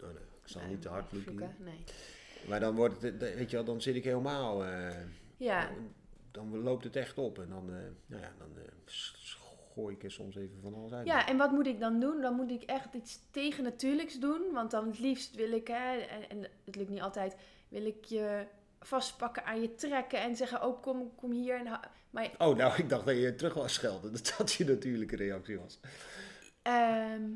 nee, ik zal nee, niet te hard vloeken. Nee. Maar dan wordt het, eh, weet je wel, dan zit ik helemaal... eh, Ja, dan loopt het echt op. En dan, eh, nou ja, dan eh, gooi ik er soms even van alles uit. Ja, en wat moet ik dan doen? Dan moet ik echt iets tegennatuurlijks doen. Want dan het liefst wil ik, hè, en, en het lukt niet altijd, wil ik je vastpakken aan je trekken en zeggen, oh kom, kom hier. En maar Oh, nou, ik dacht dat je terug was schelden. [LAUGHS] Dat dat je natuurlijke reactie was. ehm,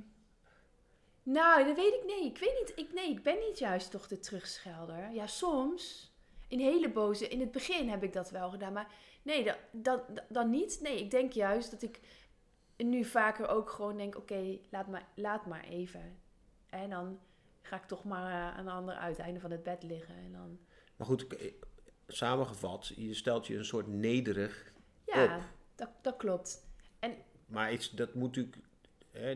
nou, dat weet ik, nee, ik weet niet, ik, nee, ik ben niet juist toch de terugschelder. Ja, soms, in hele boze, in het begin heb ik dat wel gedaan, maar nee, dat, dat, dat- dan niet. Nee, ik denk juist dat ik nu vaker ook gewoon denk, oké, laat, maar, laat maar even. En dan ga ik toch maar eh, aan de andere uiteinde van het bed liggen. En dan, Maar goed, samengevat, je stelt je een soort nederig ja, dat, dat klopt. Maar iets, dat moet natuurlijk. Hè,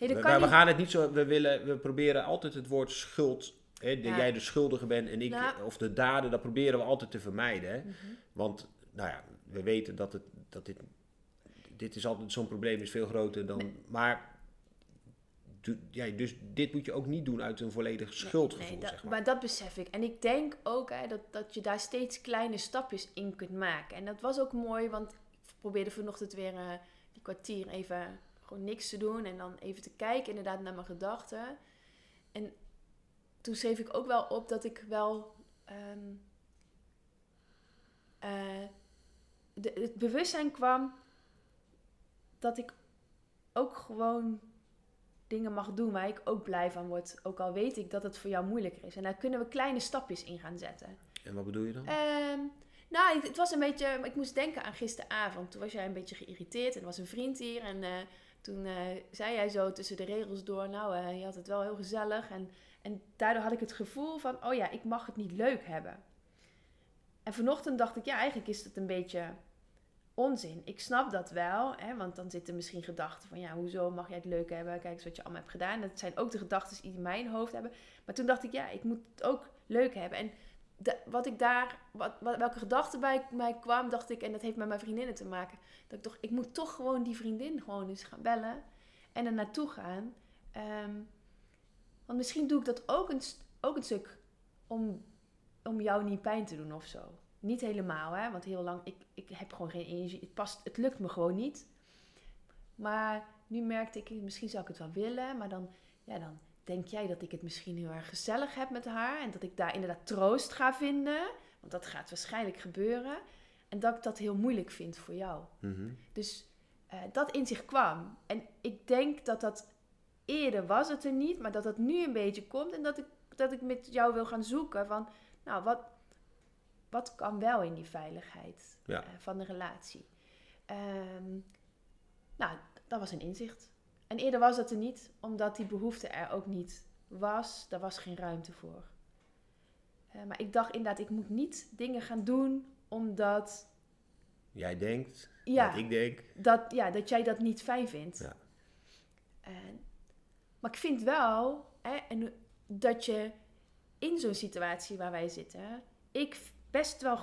Nee, we, dat gaan het niet zo. We, willen, we proberen altijd het woord schuld. Hè, dat Ja. jij de schuldige bent en ik. Nou. Of de daden, dat proberen we altijd te vermijden. Hè? Mhm. Want, nou ja, we weten dat, het, dat dit. Dit is altijd zo'n probleem, is veel groter dan. Maar. Ja, dus dit moet je ook niet doen uit een volledig schuldgevoel, Nee, dat- zeg maar. maar dat besef ik. En ik denk ook hè, dat, dat je daar steeds kleine stapjes in kunt maken. En dat was ook mooi, want ik probeerde vanochtend weer eh, die kwartier even gewoon niks te doen. En dan even te kijken inderdaad naar mijn gedachten. En toen schreef ik ook wel op dat ik wel... ehm, eh, de, het bewustzijn kwam dat ik ook gewoon dingen mag doen waar ik ook blij van word. Ook al weet ik dat het voor jou moeilijker is. En daar kunnen we kleine stapjes in gaan zetten. En wat bedoel je dan? Ehm, nou, het, was een beetje... Ik moest denken aan gisteravond. Toen was jij een beetje geïrriteerd. En er was een vriend hier. En eh, toen eh, zei jij zo tussen de regels door... Nou, eh, je had het wel heel gezellig. En, en daardoor had ik het gevoel van... Oh ja, ik mag het niet leuk hebben. En vanochtend dacht ik... Ja, eigenlijk is het een beetje onzin. Ik snap dat wel. Hè, want dan zitten misschien gedachten van... Ja, hoezo mag jij het leuk hebben? Kijk eens wat je allemaal hebt gedaan. Dat zijn ook de gedachten die in mijn hoofd hebben. Maar toen dacht ik... Ja, ik moet het ook leuk hebben. En wat ik daar, wat, welke gedachte bij mij kwam, dacht ik, en dat heeft met mijn vriendinnen te maken, dat ik toch, ik moet toch gewoon die vriendin gewoon eens gaan bellen en er naartoe gaan. Ehm, want misschien doe ik dat ook een, ook een stuk om, om jou niet pijn te doen of zo. Niet helemaal, hè, want heel lang, ik, ik heb gewoon geen energie, het, past, het lukt me gewoon niet. Maar nu merkte ik, misschien zou ik het wel willen, maar dan, ja, dan denk jij dat ik het misschien heel erg gezellig heb met haar en dat ik daar inderdaad troost ga vinden, want dat gaat waarschijnlijk gebeuren, en dat ik dat heel moeilijk vind voor jou. Mhm. Dus eh, dat in zich kwam. En ik denk dat dat eerder was het er niet, maar dat dat nu een beetje komt en dat ik, dat ik met jou wil gaan zoeken van, nou, wat, wat kan wel in die veiligheid Ja. eh, van de relatie? Ehm, nou, dat was een inzicht. En eerder was dat er niet, omdat die behoefte er ook niet was. Daar was geen ruimte voor. Eh, maar ik dacht inderdaad, ik moet niet dingen gaan doen omdat Jij denkt, Ja. dat ik denk. dat, ja, dat jij dat niet fijn vindt. Ja. En, maar ik vind wel hè, en, dat je in zo'n situatie waar wij zitten, ik best wel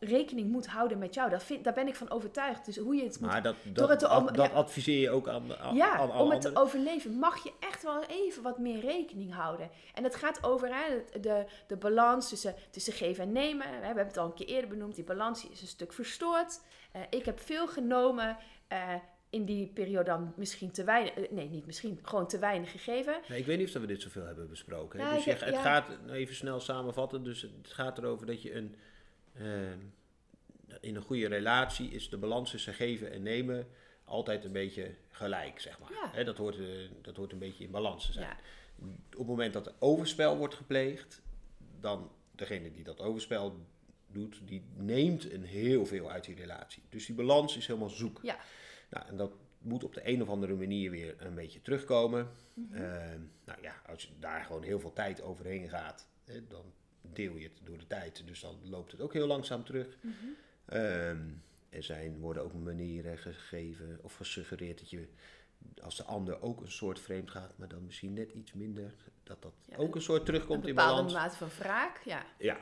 rekening moet houden met jou. Dat vind, daar ben ik van overtuigd. Dus hoe je het moet Maar dat, Door dat, het te ad- om- dat adviseer je ook aan, aan, ja, aan om het te overleven mag je echt wel even wat meer rekening houden. En het gaat over hè, de, de, de balans tussen, tussen geven en nemen. We hebben het al een keer eerder benoemd. Die balans is een stuk verstoord. Eh, ik heb veel genomen. eh, in die periode dan misschien te weinig... eh, nee, niet misschien. Gewoon te weinig gegeven. Nee, ik weet niet of dat we dit zoveel hebben besproken. hè. Ja, dus je- het ja. gaat, nou, even snel samenvatten, dus het gaat erover dat je een, in een goede relatie is de balans tussen geven en nemen altijd een beetje gelijk, zeg maar. Ja. Dat, hoort, eh, dat hoort een beetje in balans te zijn. Ja, Op het moment dat er overspel wordt gepleegd, dan degene die dat overspel doet, die neemt een heel veel uit die relatie. Dus die balans is helemaal zoek. Ja. Nou, en dat moet op de een of andere manier weer een beetje terugkomen. Mhm. Ehm, nou ja, als je daar gewoon heel veel tijd overheen gaat, hè, dan deel je het door de tijd. Dus dan loopt het ook heel langzaam terug. Ehm, er zijn, worden ook manieren gegeven of gesuggereerd dat je, als de ander ook een soort vreemd gaat, maar dan misschien net iets minder, dat dat Ja, ook een soort een terugkomt in bepaalde balans. mate van wraak. Ja, Ja.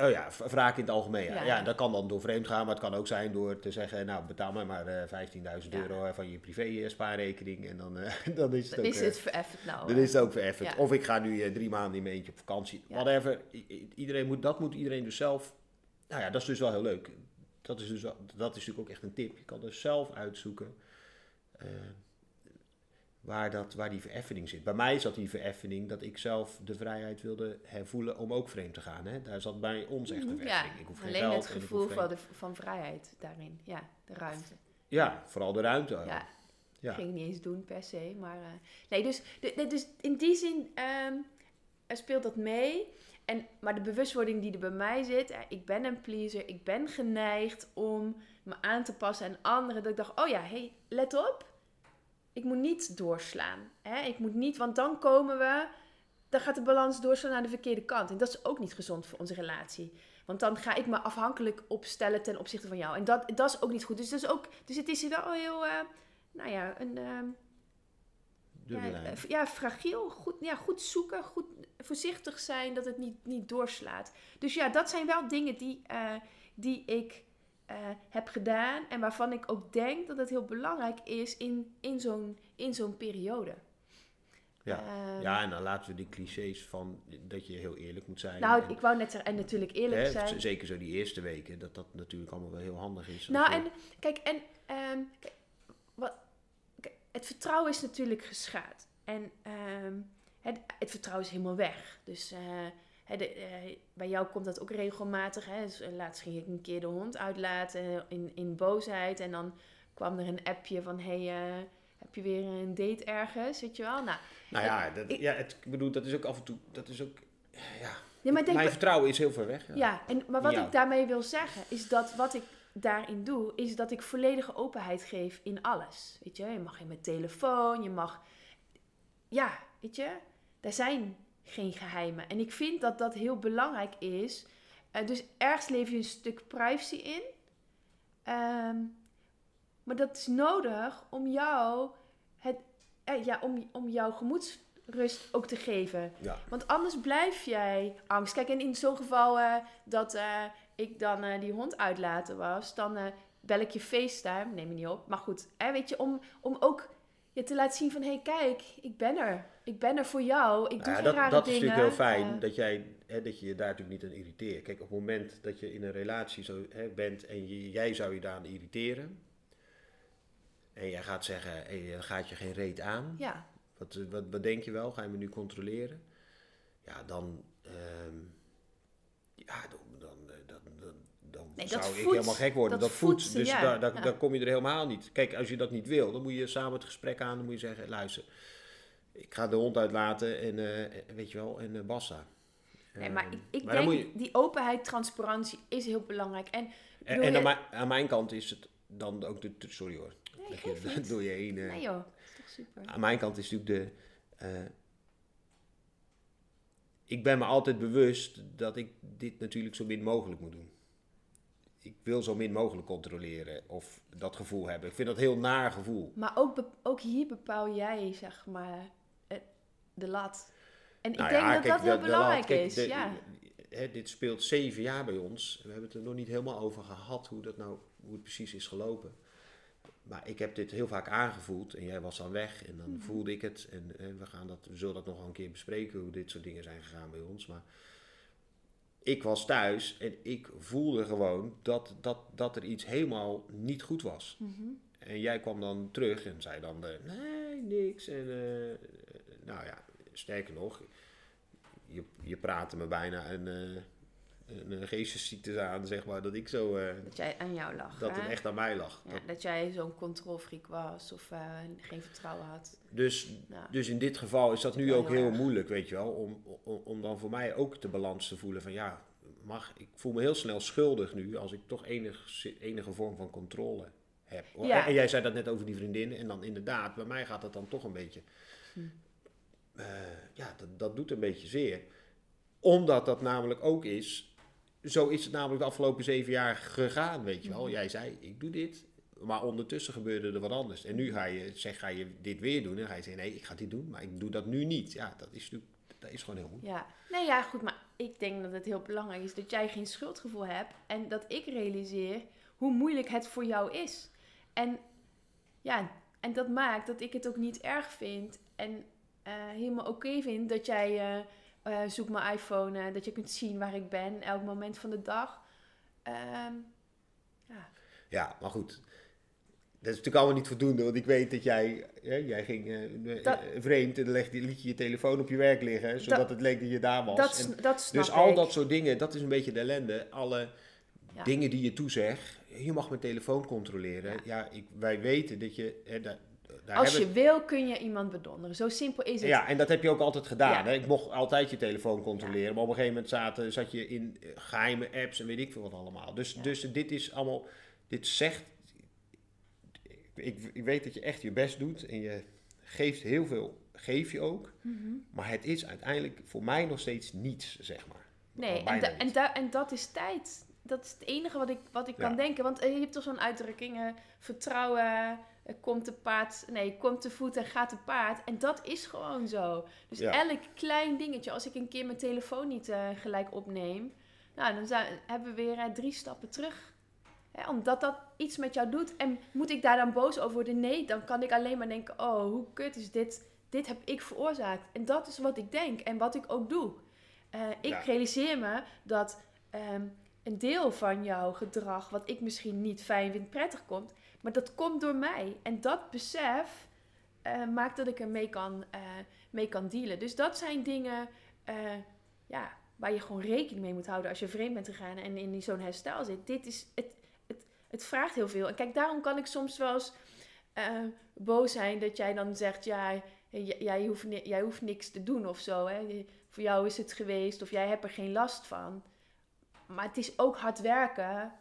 Oh ja, wraak in het algemeen. Ja. Ja. Ja. dat kan dan door vreemd gaan, maar het kan ook zijn door te zeggen, nou betaal mij maar eh 15.000 Ja. euro eh, van je privé eh, spaarrekening en dan, eh, [LAUGHS] dan is het dan ook, is eh, het vereffend nou. dan is het ook vereffend. Of ik ga nu eh, drie maanden in mijn eentje op vakantie. Whatever. I- Iedereen moet, dat moet iedereen dus zelf. Nou ja, dat is dus wel heel leuk. Dat is, dus, dat is natuurlijk ook echt een tip. Je kan dus zelf uitzoeken eh, waar, dat, waar die vereffening zit. Bij mij zat die vereffening dat ik zelf de vrijheid wilde hervoelen om ook vreemd te gaan. Hè? Daar zat bij ons echt een Mhm, Ja, vereffening. Ik hoef geen alleen geld het gevoel van, de, van vrijheid daarin. Ja, de ruimte. Ja, vooral de ruimte. Ja, Ja. ging ik niet eens doen per se. Maar, eh, nee, dus, de- de- dus in die zin ehm, speelt dat mee. en, maar de bewustwording die er bij mij zit, hè, ik ben een pleaser, ik ben geneigd om me aan te passen aan anderen. Dat ik dacht, oh ja, hey, let op, ik moet niet doorslaan. Hè? Ik moet niet, want dan komen we, dan gaat de balans doorslaan naar de verkeerde kant. En dat is ook niet gezond voor onze relatie. Want dan ga ik me afhankelijk opstellen ten opzichte van jou. En dat, dat is ook niet goed. Dus, dat is ook, dus het is wel heel, uh, nou ja, een... Uh, ja, eh, ja, fragiel. Goed, ja, goed zoeken, goed voorzichtig zijn dat het niet, niet doorslaat. Dus ja, dat zijn wel dingen die, uh, die ik uh, heb gedaan en waarvan ik ook denk dat het heel belangrijk is in, in zo'n in zo'n periode. Ja. Uh, ja, en dan laten we die clichés van dat je heel eerlijk moet zijn. Nou, ik wou net zeggen, en natuurlijk eerlijk hè, zijn. Zeker zo die eerste weken, dat dat natuurlijk allemaal wel heel handig is. Nou, en kijk, en um, kijk, wat, kijk, het vertrouwen is natuurlijk geschaad. En um, het, het, vertrouwen is helemaal weg. Dus uh, de, uh, bij jou komt dat ook regelmatig. Hè? Dus, uh, laatst ging ik een keer de hond uitlaten in, in boosheid. En dan kwam er een appje van... Hey, heb je weer een date ergens? Weet je wel? Nou, nou ja, dat, ik, ja het, ik bedoel, dat is ook af en toe... Dat is ook, ja, maar denk, mijn vertrouwen is heel ver weg. Ja, ja en, maar wat ik daarmee wil zeggen... is dat wat ik daarin doe... is dat ik volledige openheid geef in alles. Weet je? Je mag in mijn telefoon, je mag... Ja, weet je? Er zijn geen geheimen. En ik vind dat dat heel belangrijk is. Uh, dus ergens leef je een stuk privacy in. Um, maar dat is nodig om jou, het, eh, ja, om, om jouw gemoedsrust ook te geven. Ja. Want anders blijf jij angst. Kijk, en in zo'n geval uh, dat uh, ik dan die hond uitlaten was, dan bel ik je FaceTime, neem je niet op. Maar goed, hè, weet je, om, om ook je te laten zien van... hé, hey, kijk, ik ben er. Ik ben er voor jou. Ik doe nou, dat, rare dat dingen. is natuurlijk heel fijn dat, jij, hè, dat je je daar natuurlijk niet aan irriteert. Kijk, op het moment dat je in een relatie zo, hè, bent en je, jij zou je daar aan irriteren... en jij gaat zeggen, hey, dan gaat je geen reet aan. Ja. Wat, wat, wat denk je wel? Ga je me nu controleren? Ja, dan... Um, ja, dan, Nee, zou dat ik voedt. helemaal gek worden. Dat Dat, voedt. voedt, Dus ja. daar, daar, Ja. daar kom je er helemaal niet. Kijk, als je dat niet wil, dan moet je samen het gesprek aan. Dan moet je zeggen, luister, ik ga de hond uitlaten en eh, weet je wel, en uh, basta. Nee, maar Ehm, ik, ik maar denk, je- die openheid, transparantie is heel belangrijk. En, En, en je- aan, mijn, aan mijn kant is het dan ook de... Sorry hoor. Nee, Dat je, [LAUGHS] door je heen... eh, Nee joh, dat is toch super. Aan mijn kant is natuurlijk de. eh, ik ben me altijd bewust dat ik dit natuurlijk zo min mogelijk moet doen. Ik wil zo min mogelijk controleren of dat gevoel hebben. Ik vind dat een heel naar gevoel. Maar ook, ook hier bepaal jij, zeg maar, de lat. En Nou ik denk ja, dat kijk, dat heel de- de belangrijk lat- kijk, is. ja. hè, dit speelt zeven jaar bij ons. We hebben het er nog niet helemaal over gehad hoe dat nou hoe het precies is gelopen. Maar ik heb dit heel vaak aangevoeld en jij was dan weg en dan Mhm. voelde ik het. En eh, we, gaan dat, we zullen dat nog een keer bespreken hoe dit soort dingen zijn gegaan bij ons. Maar ik was thuis en ik voelde gewoon dat, dat, dat er iets helemaal niet goed was. Mhm. En jij kwam dan terug en zei dan, eh, nee, niks. En eh, eh, nou ja, sterker nog, je, je praatte me bijna een, een, geestesziekte aan, zeg maar, dat ik zo, eh, Dat jij aan jou lag. dat hè? het echt aan mij lag. Ja, Dat- dat jij zo'n controlfreak was of eh, geen vertrouwen had. dus, Nou, dus in dit geval is dat nu ook heel moeilijk, weet je wel, om, om, om dan voor mij ook de balans te voelen van, ja, mag, ik voel me heel snel schuldig nu als ik toch enig, enige vorm van controle heb. Ja. En jij zei dat net over die vriendin en dan inderdaad, bij mij gaat dat dan toch een beetje... Hm. Eh, ja, dat, dat doet een beetje zeer. Omdat dat namelijk ook is. Zo is het namelijk de afgelopen zeven jaar gegaan, weet je wel. Mhm. Jij zei, ik doe dit. Maar ondertussen gebeurde er wat anders. En nu ga je, zeg, ga je dit weer doen. En ga je zeggen, nee, ik ga dit doen. Maar ik doe dat nu niet. Ja, dat is natuurlijk dat is gewoon heel moeilijk. ja. Nee, ja, goed, maar ik denk dat het heel belangrijk is dat jij geen schuldgevoel hebt en dat ik realiseer hoe moeilijk het voor jou is. En ja, en dat maakt dat ik het ook niet erg vind en eh, helemaal oké vind dat jij eh, eh, zoek mijn iPhone, eh, dat je kunt zien waar ik ben, elk moment van de dag. Ehm, ja. Ja, maar goed. Dat is natuurlijk allemaal niet voldoende, want ik weet dat jij, hè, jij ging eh, Dat- vreemd en legde, liet je je telefoon op je werk liggen, zodat Dat- het leek dat je daar was. Dat, En dus al ik. dat soort dingen, dat is een beetje de ellende. Alle Ja. dingen die je toezegt, je mag mijn telefoon controleren. Ja, Ja. ik, wij weten dat je, hè, dat, daar Als je wil, kun je iemand bedonderen. Zo simpel is het. Ja, en dat heb je ook altijd gedaan. Ja. Hè? Ik mocht altijd je telefoon controleren. Maar op een gegeven moment zaten, zat je in eh, geheime apps en weet ik veel wat allemaal. Dus, Ja. dus dit is allemaal... Dit zegt... Ik, ik weet dat je echt je best doet. En je geeft heel veel... Geef je ook. Mhm. Maar het is uiteindelijk voor mij nog steeds niets, zeg maar. Nee, en, da- en, da- en dat is tijd. Dat is het enige wat ik, wat ik kan denken. Want eh, je hebt toch zo'n uitdrukking, eh, vertrouwen komt te paard, nee, komt te voet en gaat te paard. En dat is gewoon zo. Dus Ja. elk klein dingetje, als ik een keer mijn telefoon niet eh, gelijk opneem, nou, dan zou- hebben we weer eh, drie stappen terug. Hè, omdat dat iets met jou doet. En moet ik daar dan boos over worden? Nee, dan kan ik alleen maar denken, oh, hoe kut is dit? Dit heb ik veroorzaakt. En dat is wat ik denk en wat ik ook doe. Eh, ik Ja. realiseer me dat ehm, een deel van jouw gedrag, wat ik misschien niet fijn vind, prettig komt, maar dat komt door mij. En dat besef eh, maakt dat ik er mee kan, eh, mee kan dealen. Dus dat zijn dingen eh, ja, waar je gewoon rekening mee moet houden als je vreemd bent gegaan en in zo'n herstel zit. Dit is, het, het, het vraagt heel veel. En kijk, daarom kan ik soms wel eens boos zijn dat jij dan zegt, ja, jij hoeft, jij hoeft niks te doen of zo. Hè? Voor jou is het geweest of jij hebt er geen last van. Maar het is ook hard werken,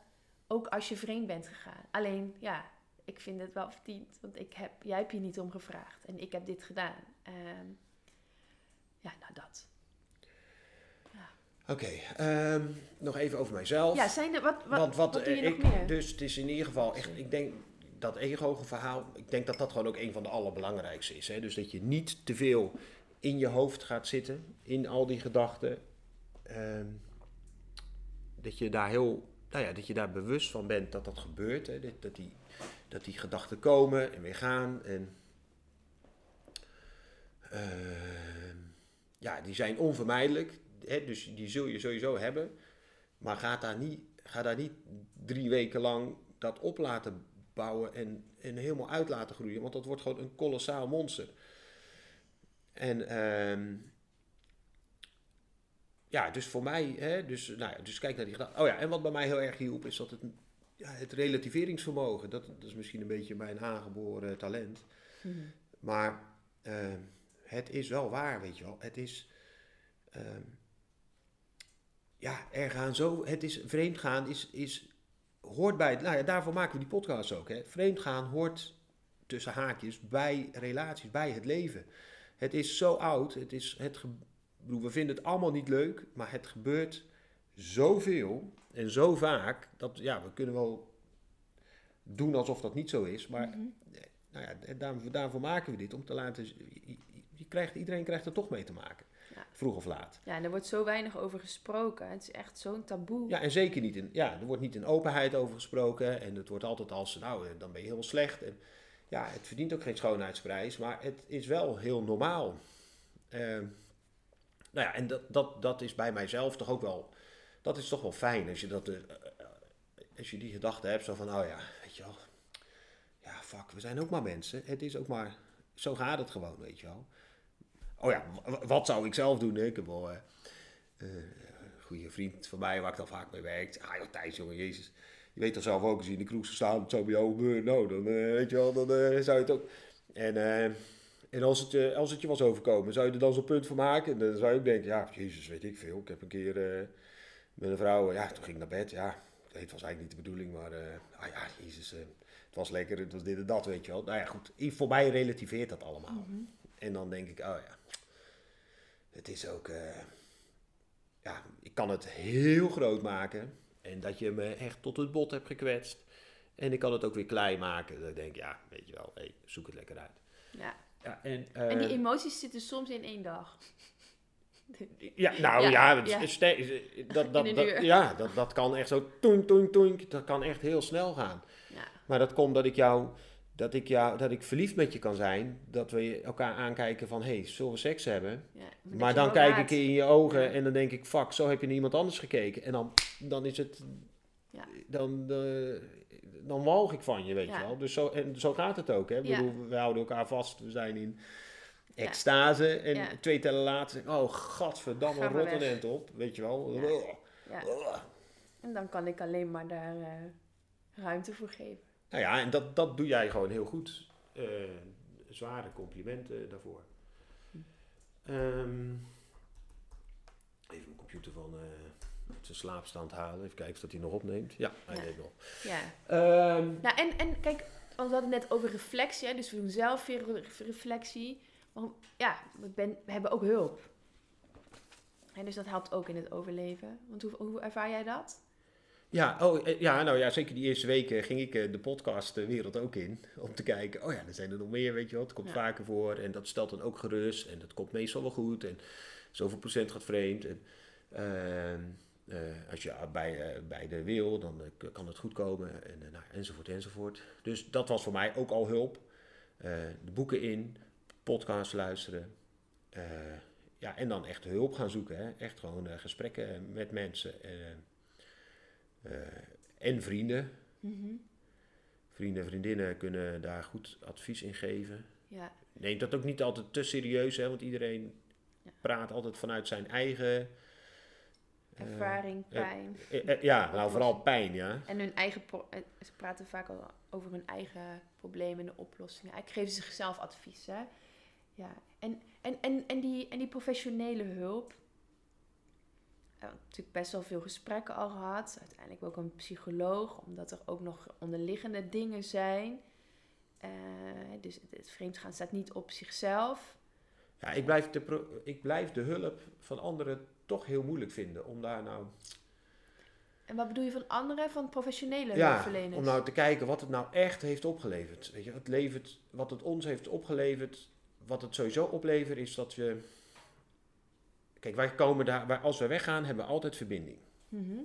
ook als je vreemd bent gegaan. Alleen, ja, ik vind het wel verdiend, want ik heb, jij hebt hier niet om gevraagd en ik heb dit gedaan. Ehm, ja, nou dat. Oké, ehm, nog even over mijzelf. Ja, zijn er, wat, wat, Want wat, wat doe je eh, nog ik, meer? Dus het is in ieder geval echt, ik denk dat ego-verhaal, ik denk dat dat gewoon ook een van de allerbelangrijkste is. Hè? Dus dat je niet te veel in je hoofd gaat zitten, in al die gedachten. Ehm, dat je daar heel, nou ja, dat je daar bewust van bent dat dat gebeurt. Hè? Dat, dat, die, dat die gedachten komen en weer gaan. En, ehm, ja, die zijn onvermijdelijk. Hè? Dus die zul je sowieso hebben. Maar ga daar niet, ga daar niet drie weken lang dat op laten bouwen en, en helemaal uit laten groeien. Want dat wordt gewoon een kolossaal monster. En ehm, ja, dus voor mij, hè, dus, nou ja, dus kijk naar die gedachten. Oh ja, en wat bij mij heel erg hielp is dat het, ja, het relativeringsvermogen. Dat, dat is misschien een beetje mijn aangeboren talent. Mhm. Maar ehm, het is wel waar, weet je wel. Het is. ehm, ja, er gaan zo. Het is. Vreemdgaan is. is hoort bij. Nou ja, daarvoor maken we die podcast ook. Hè. Vreemdgaan hoort tussen haakjes bij relaties, bij het leven. Het is zo oud. Het is. Het we vinden het allemaal niet leuk, maar het gebeurt zoveel en zo vaak dat ja, we kunnen wel doen alsof dat niet zo is, maar Mhm. nou ja, daarvoor, daarvoor maken we dit, om te laten... Je, krijgt, iedereen krijgt er toch mee te maken. Ja. Vroeg of laat. Ja, en er wordt zo weinig over gesproken. Het is echt zo'n taboe. Ja, en zeker niet in... Ja, er wordt niet in openheid over gesproken. En het wordt altijd als, nou, eh, dan ben je heel slecht. En ja, het verdient ook geen schoonheidsprijs. Maar het is wel heel normaal. Ehm, nou ja, en dat, dat, dat is bij mijzelf toch ook wel... Dat is toch wel fijn als je dat... eh, eh, als je die gedachte hebt, zo van, oh ja, weet je wel... Ja, fuck, we zijn ook maar mensen. Het is ook maar... Zo gaat het gewoon, weet je wel. Oh ja, wat zou ik zelf doen? Ik heb wel... eh, eh, een goede vriend van mij, waar ik dan vaak mee werk. Ah joh, Thijs, jongen, jezus. Je weet toch zelf ook, als je in de kroeg zou staan, het bij jou gebeuren. Nou, dan weet je wel, dan zou je het ook... En, en als, het, je- als het je was overkomen, zou je er dan zo'n punt van maken? En dan zou je ook denken, ja, jezus, weet ik veel. Ik heb een keer met een vrouw, ja, toen ging ik naar bed. Ja, het was eigenlijk niet de bedoeling, maar... eh, ah ja, jezus, eh, het was lekker, het was dit en dat, weet je wel. Nou ja, goed, voor mij relativeert dat allemaal. Mhm. En dan denk ik, oh ja, het is ook, eh, ja, ik kan het heel groot maken. En dat je me echt tot het bot hebt gekwetst. En ik kan het ook weer klein maken. Dat ik denk, ja, weet je wel, hey, zoek het lekker uit. Ja. Ja, en, En die emoties zitten soms in één dag. [LAUGHS] ja, nou Ja, ja, het ja. is ste- dat, dat, dat, ja dat, dat kan echt zo toink, toink, toink. Dat kan echt heel snel gaan. Ja. Maar dat komt dat ik jou, dat ik jou, dat ik verliefd met je kan zijn. Dat we elkaar aankijken van, hé, hey, zullen we seks hebben? Maar je dan kijk ik in je ogen en dan denk ik, fuck, zo heb je naar iemand anders gekeken. En dan, dan is het, Ja. dan, eh, dan walg ik van je, weet je wel. Dus zo, en zo gaat het ook, hè. Ik Ja. bedoel, we houden elkaar vast, we zijn in. Extase. En twee tellen later, oh, gadverdamme, Ga een weg. end op, weet je wel. En dan kan ik alleen maar daar eh, ruimte voor geven. Nou ja, en dat, dat doe jij gewoon heel goed. Eh, zware complimenten daarvoor. Hm. Ehm, even mijn computer van eh zijn slaapstand halen. Even kijken of dat hij nog opneemt. Ja, hij Ja. neemt nog. Ja. Ehm, Nou, en, en kijk, want we hadden het net over reflectie, hè, dus we doen zelf weer re- reflectie. Ja, we, ben, we hebben ook hulp. En dus dat helpt ook in het overleven. Want hoe, hoe ervaar jij dat? Ja, oh, eh, ja, nou ja, zeker die eerste weken ging ik eh, de podcastwereld ook in. [LAUGHS] Om te kijken, oh ja, er zijn er nog meer, weet je wel. Het komt Ja. vaker voor en dat stelt dan ook gerust. En dat komt meestal wel goed. En zoveel procent gaat vreemd. En ehm, eh, als je bij, eh, bij de wil, dan eh, kan het goed komen. En, eh, nou, enzovoort, enzovoort. Dus dat was voor mij ook al hulp. Eh, de boeken in, podcast luisteren. Eh, ja, en dan echt hulp gaan zoeken. Hè. Echt gewoon eh, gesprekken met mensen. En, eh, eh, en vrienden. Mhm. Vrienden en vriendinnen kunnen daar goed advies in geven. Ja, Neem dat ook niet altijd te serieus, hè, want iedereen Ja. praat altijd vanuit zijn eigen. eh, ervaring, eh, pijn. eh, eh, ja, nou vooral pijn, ja. En hun eigen eh, ze praten vaak al over hun eigen problemen en de oplossingen. Eigenlijk geven ze zichzelf advies. Hè? Ja. En, en, en, en, die, en die professionele hulp. We hebben natuurlijk best wel veel gesprekken al gehad. Uiteindelijk ook een psycholoog, omdat er ook nog onderliggende dingen zijn. Eh, dus het, het vreemdgaan staat niet op zichzelf. ja ik, blijf de pro- ik blijf de hulp van anderen toch heel moeilijk vinden. Om daar nou, En wat bedoel je van anderen, van professionele ja, hulpverleners? om nou te kijken wat het nou echt heeft opgeleverd. Weet je, het levert, wat het ons heeft opgeleverd, wat het sowieso oplevert, is dat je. Kijk, wij komen daar, wij, als we weggaan, hebben we altijd verbinding. Mhm.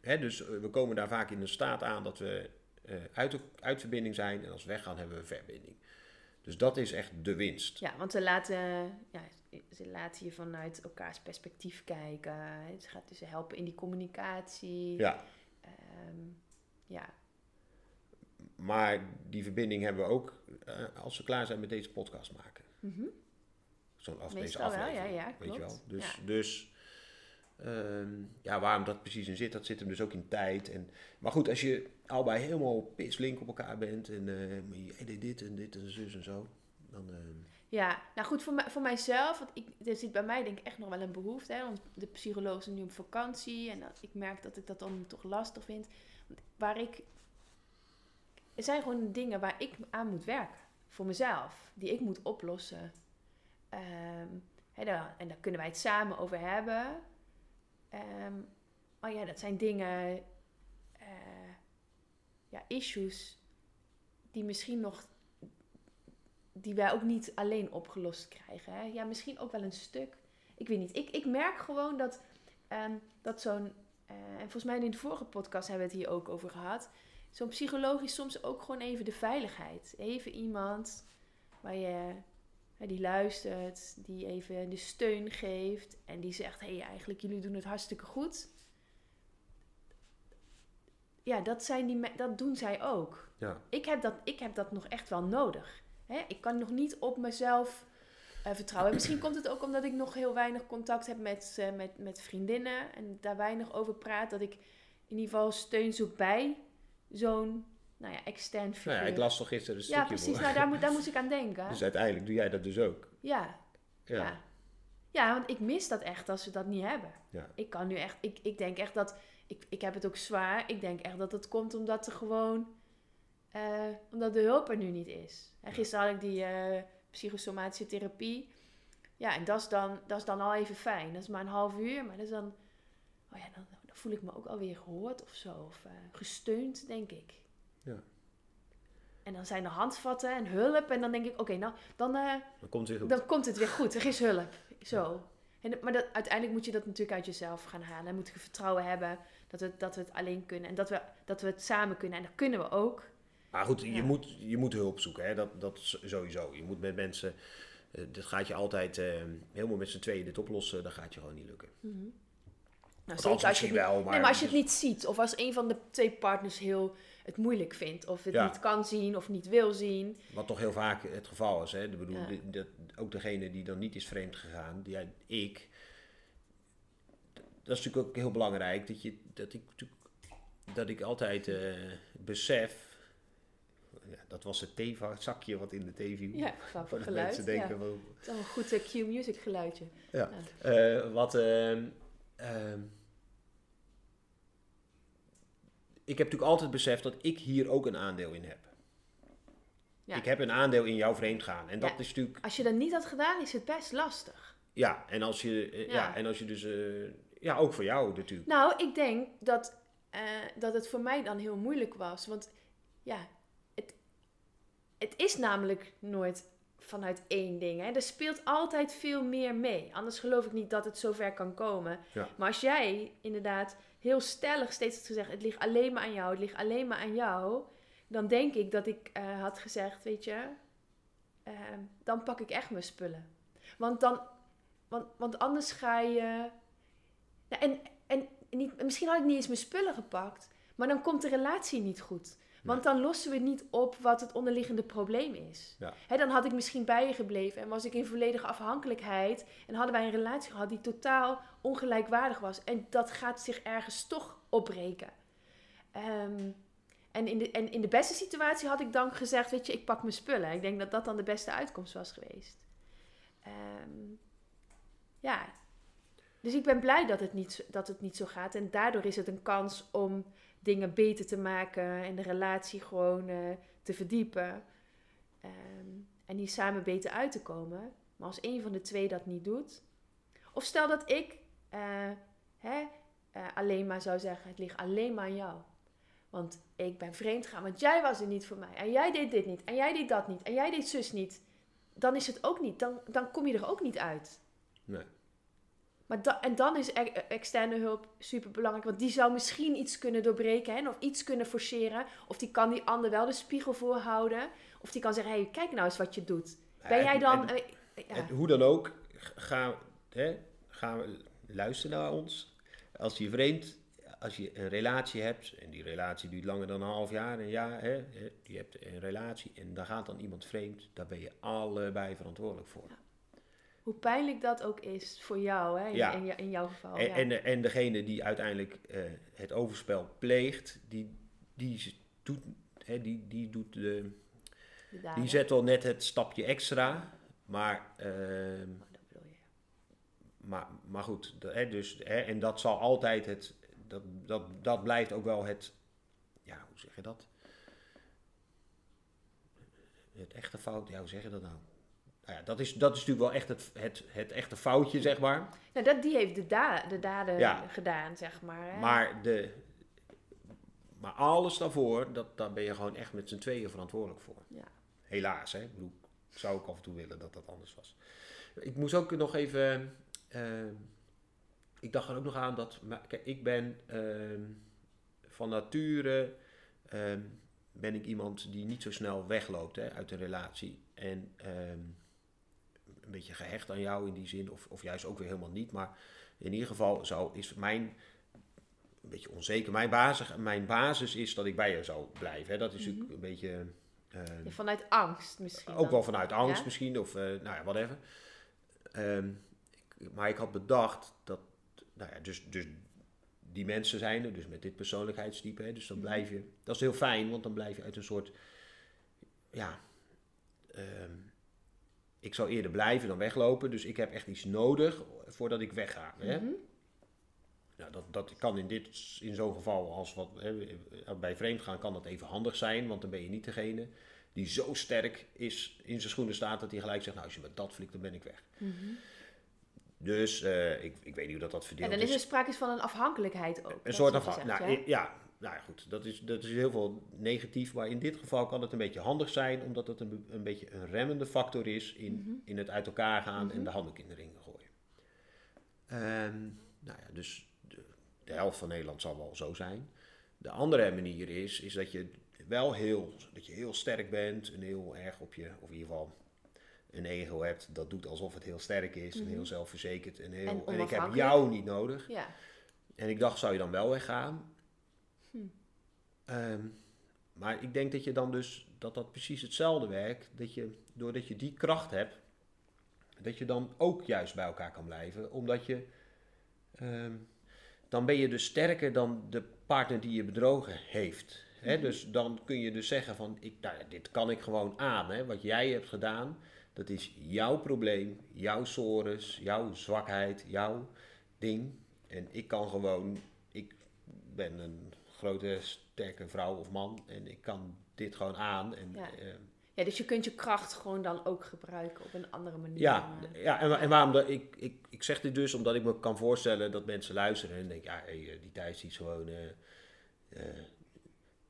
Hè, dus eh, we komen daar vaak in een staat aan dat we eh, uit, uit verbinding zijn. En als we weggaan hebben we verbinding. Dus dat is echt de winst. Ja, want ze laten, ja, ze laten je vanuit elkaars perspectief kijken. Het gaat dus helpen in die communicatie. Ja, Ehm, ja. Maar die verbinding hebben we ook eh, als we klaar zijn met deze podcast maken. Mhm. Zo'n af, deze wel, ja, ja, Weet je klopt. wel? Dus, Ja. dus ehm, ja, waarom dat precies in zit, dat zit hem dus ook in tijd. En, maar goed, als je allebei helemaal pisflink op elkaar bent en eh, maar jij deed dit en dit en zus en zo. Dan, ehm, ja, nou goed, voor, mij, voor mijzelf, want ik, er zit bij mij denk ik echt nog wel een behoefte. Hè, want de psycholoog is nu op vakantie en dat, ik merk dat ik dat dan toch lastig vind. Waar ik, er zijn gewoon dingen waar ik aan moet werken. Voor mezelf, die ik moet oplossen. Ehm, en daar kunnen wij het samen over hebben. Ehm, oh ja, dat zijn dingen, eh, ja, issues die misschien nog, die wij ook niet alleen opgelost krijgen. Hè? Ja, misschien ook wel een stuk. Ik weet niet. Ik, ik merk gewoon dat, ehm, dat zo'n, eh, en volgens mij in de vorige podcast hebben we het hier ook over gehad. Zo'n psycholoog is soms ook gewoon even de veiligheid. Even iemand waar je die luistert, die even de steun geeft en die zegt: hé, hey, eigenlijk jullie doen het hartstikke goed. Ja, dat, zijn die, dat doen zij ook. ja. Ik heb dat, ik heb dat nog echt wel nodig. Hè? Ik kan nog niet op mezelf eh, vertrouwen. En misschien komt het ook omdat ik nog heel weinig contact heb met, eh, met, met vriendinnen en daar weinig over praat. Dat ik in ieder geval steun zoek bij zo'n nou ja, extern figuur. Nou ja, ik las toch gisteren een Ja, stukje precies. voor. Nou, daar, moet, daar [LAUGHS] moest ik aan denken. Dus uiteindelijk doe jij dat dus ook. Ja, Ja. ja. ja. want ik mis dat echt als we dat niet hebben. Ja. Ik kan nu echt, ik, ik denk echt dat, ik, ik heb het ook zwaar. Ik denk echt dat het komt omdat er gewoon, eh, omdat de hulp er nu niet is. En Ja. gisteren had ik die eh, psychosomatische therapie. Ja, en dat is, dan, dat is dan al even fijn. Dat is maar een half uur, maar dat is dan, oh ja, dan voel ik me ook alweer gehoord of zo. Of eh, gesteund, denk ik. Ja. En dan zijn er handvatten en hulp. En dan denk ik, oké, nou, dan... eh, Dan komt het weer goed. dan komt het weer goed. Er is hulp. Zo. En, maar dat, uiteindelijk moet je dat natuurlijk uit jezelf gaan halen. En moet je vertrouwen hebben dat we, dat we het alleen kunnen. En dat we, dat we het samen kunnen. En dat kunnen we ook. Maar goed, je, Ja. moet, je moet hulp zoeken. Hè? Dat, dat sowieso. Je moet met mensen... eh, dat gaat je altijd helemaal met z'n tweeën dit oplossen. Dat gaat je gewoon niet lukken. Nou, zeker als je, het niet, wel, maar... nee, maar als je het niet ziet. Of als een van de twee partners heel het moeilijk vindt. Of het Ja. niet kan zien of niet wil zien. Wat toch heel vaak het geval is. Hè? Ik bedoel, Ja. ook degene die dan niet is vreemd gegaan, die, ja, ik. Dat is natuurlijk ook heel belangrijk. Dat, je, dat, ik, natuurlijk- dat ik altijd eh, besef ja, dat was het het zakje wat in de thee viel. Ja, [LAUGHS] geluid. mensen denken, Het is een goed eh, Q-music geluidje. Ja. Eh, wat. Ehm, ik heb natuurlijk altijd beseft dat ik hier ook een aandeel in heb. Ja. Ik heb een aandeel in jouw vreemdgaan. En dat Ja. is natuurlijk. Als je dat niet had gedaan, is het best lastig. Ja, en als je. eh, ja. Ja. en als je dus. eh, ja, ook voor jou natuurlijk. Nou, ik denk dat, eh, dat het voor mij dan heel moeilijk was. Want ja, het, het is namelijk nooit vanuit één ding. Hè. Er speelt altijd veel meer mee. Anders geloof ik niet dat het zover kan komen. Ja. Maar als jij inderdaad heel stellig steeds had gezegd... het ligt alleen maar aan jou, het ligt alleen maar aan jou... dan denk ik dat ik eh, had gezegd, weet je... eh, dan pak ik echt mijn spullen. Want, dan, want, want anders ga je... Ja, en, en niet, misschien had ik niet eens mijn spullen gepakt, maar dan komt de relatie niet goed. Want dan lossen we niet op wat het onderliggende probleem is. Ja. Hè, dan had ik misschien bij je gebleven en was ik in volledige afhankelijkheid. En hadden wij een relatie gehad die totaal ongelijkwaardig was. En dat gaat zich ergens toch opbreken. Ehm, en, in de, en in de beste situatie had ik dan gezegd, weet je, ik pak mijn spullen. Ik denk dat dat dan de beste uitkomst was geweest. Ehm, ja, dus ik ben blij dat het, niet, dat het niet zo gaat. En daardoor is het een kans om dingen beter te maken en de relatie gewoon eh, te verdiepen. Ehm, en hier samen beter uit te komen. Maar als een van de twee dat niet doet. Of stel dat ik eh, hè, eh, alleen maar zou zeggen: het ligt alleen maar aan jou. Want ik ben vreemd gaan, want jij was er niet voor mij. En jij deed dit niet. En jij deed dat niet. En jij deed zus niet. Dan is het ook niet. Dan, dan kom je er ook niet uit. Nee. Maar da- en dan is e- externe hulp super belangrijk. Want die zou misschien iets kunnen doorbreken. Hè, of iets kunnen forceren. Of die kan die ander wel de spiegel voorhouden. Of die kan zeggen, hey, kijk nou eens wat je doet. Ben En- jij dan... en- ja. En hoe dan ook, ga, hè, ga luisteren naar ons. Als je vreemd, als je een relatie hebt, en die relatie duurt langer dan een half jaar, een jaar, hè, je hebt een relatie en daar gaat dan iemand vreemd, daar ben je allebei verantwoordelijk voor. Hoe pijnlijk dat ook is voor jou, hè, in, Ja. in, in jouw geval. en, ja. en, en degene die uiteindelijk eh, het overspel pleegt, die, die doet, hè, die, die doet de, die zet wel net het stapje extra, maar ehm, Oh, dat bedoel je. Maar, maar goed, de- hè, dus, hè, en dat zal altijd het, dat, dat, dat blijft ook wel het, ja, hoe zeg je dat? Het echte fout, ja, hoe zeg je dat nou? Nou ja, dat is, dat is natuurlijk wel echt het, het, het echte foutje, zeg maar. Nou, dat, die heeft de, da de dader Ja. gedaan, zeg maar. Hè. Maar, de, maar alles daarvoor, dat, daar ben je gewoon echt met z'n tweeën verantwoordelijk voor. Ja. Helaas, hè. Ik bedoel, zou ik af en toe willen dat dat anders was. Ik moest ook nog even... eh, ik dacht er ook nog aan dat... maar Kijk, ik ben ehm, van nature... ehm, ben ik iemand die niet zo snel wegloopt hè, uit een relatie. En ehm, een beetje gehecht aan jou in die zin. Of, of juist ook weer helemaal niet. Maar in ieder geval zou, is mijn... Een beetje onzeker. Mijn basis, mijn basis is dat ik bij je zou blijven. Hè. Dat is natuurlijk een beetje... ehm, Ja, vanuit angst misschien. ook dan. wel vanuit angst Ja? misschien, of eh, nou ja, whatever. Ehm, ik- maar ik had bedacht dat, nou ja, dus, dus die mensen zijn er, dus met dit persoonlijkheidstype, hè, dus dan Mhm. blijf je, dat is heel fijn, want dan blijf je uit een soort, ja, ehm, ik zou eerder blijven dan weglopen, dus ik heb echt iets nodig voordat ik wegga. Hè? Mhm. Nou, dat, dat kan in, dit, in zo'n geval als wat, hè, bij vreemdgaan kan dat even handig zijn, want dan ben je niet degene die zo sterk is in zijn schoenen staat dat hij gelijk zegt, nou als je met dat flikt, dan ben ik weg. Mhm. Dus ik, ik weet niet hoe dat dat En verdeeld dan is er sprake van een afhankelijkheid ook. Een soort gezegd, nou, ja, nou ja, goed, dat is, dat is heel veel negatief, maar in dit geval kan het een beetje handig zijn, omdat het een, een beetje een remmende factor is in, Mhm. in het uit elkaar gaan en Mhm. de handdoek in de ring gooien. Ehm, nou ja, dus de, de helft van Nederland zal wel zo zijn. De andere manier is, is dat je wel heel, dat je heel sterk bent en heel erg op je, of in ieder geval een ego hebt, dat doet alsof het heel sterk is en Mhm. heel zelfverzekerd en heel, En en, ik heb jou niet nodig. Ja. En ik dacht, zou je dan wel weggaan? Hm. Ehm, maar ik denk dat je dan dus, dat dat precies hetzelfde werkt. Dat je, doordat je die kracht hebt, dat je dan ook juist bij elkaar kan blijven. Omdat je, ehm, dan ben je dus sterker dan de partner die je bedrogen heeft. Hè? Dus dan kun je dus zeggen van, ik, nou, dit kan ik gewoon aan. Hè? Wat jij hebt gedaan, dat is jouw probleem, jouw sores, jouw zwakheid, jouw ding. En ik kan gewoon, ik ben een grote, sterke vrouw of man en ik kan dit gewoon aan. En, Ja. eh, Ja, dus je kunt je kracht gewoon dan ook gebruiken op een andere manier. Ja, ja en, en waarom dat, ik, ik, ik zeg dit dus omdat ik me kan voorstellen dat mensen luisteren en denken, ja, hey, eh, die Thijs die is gewoon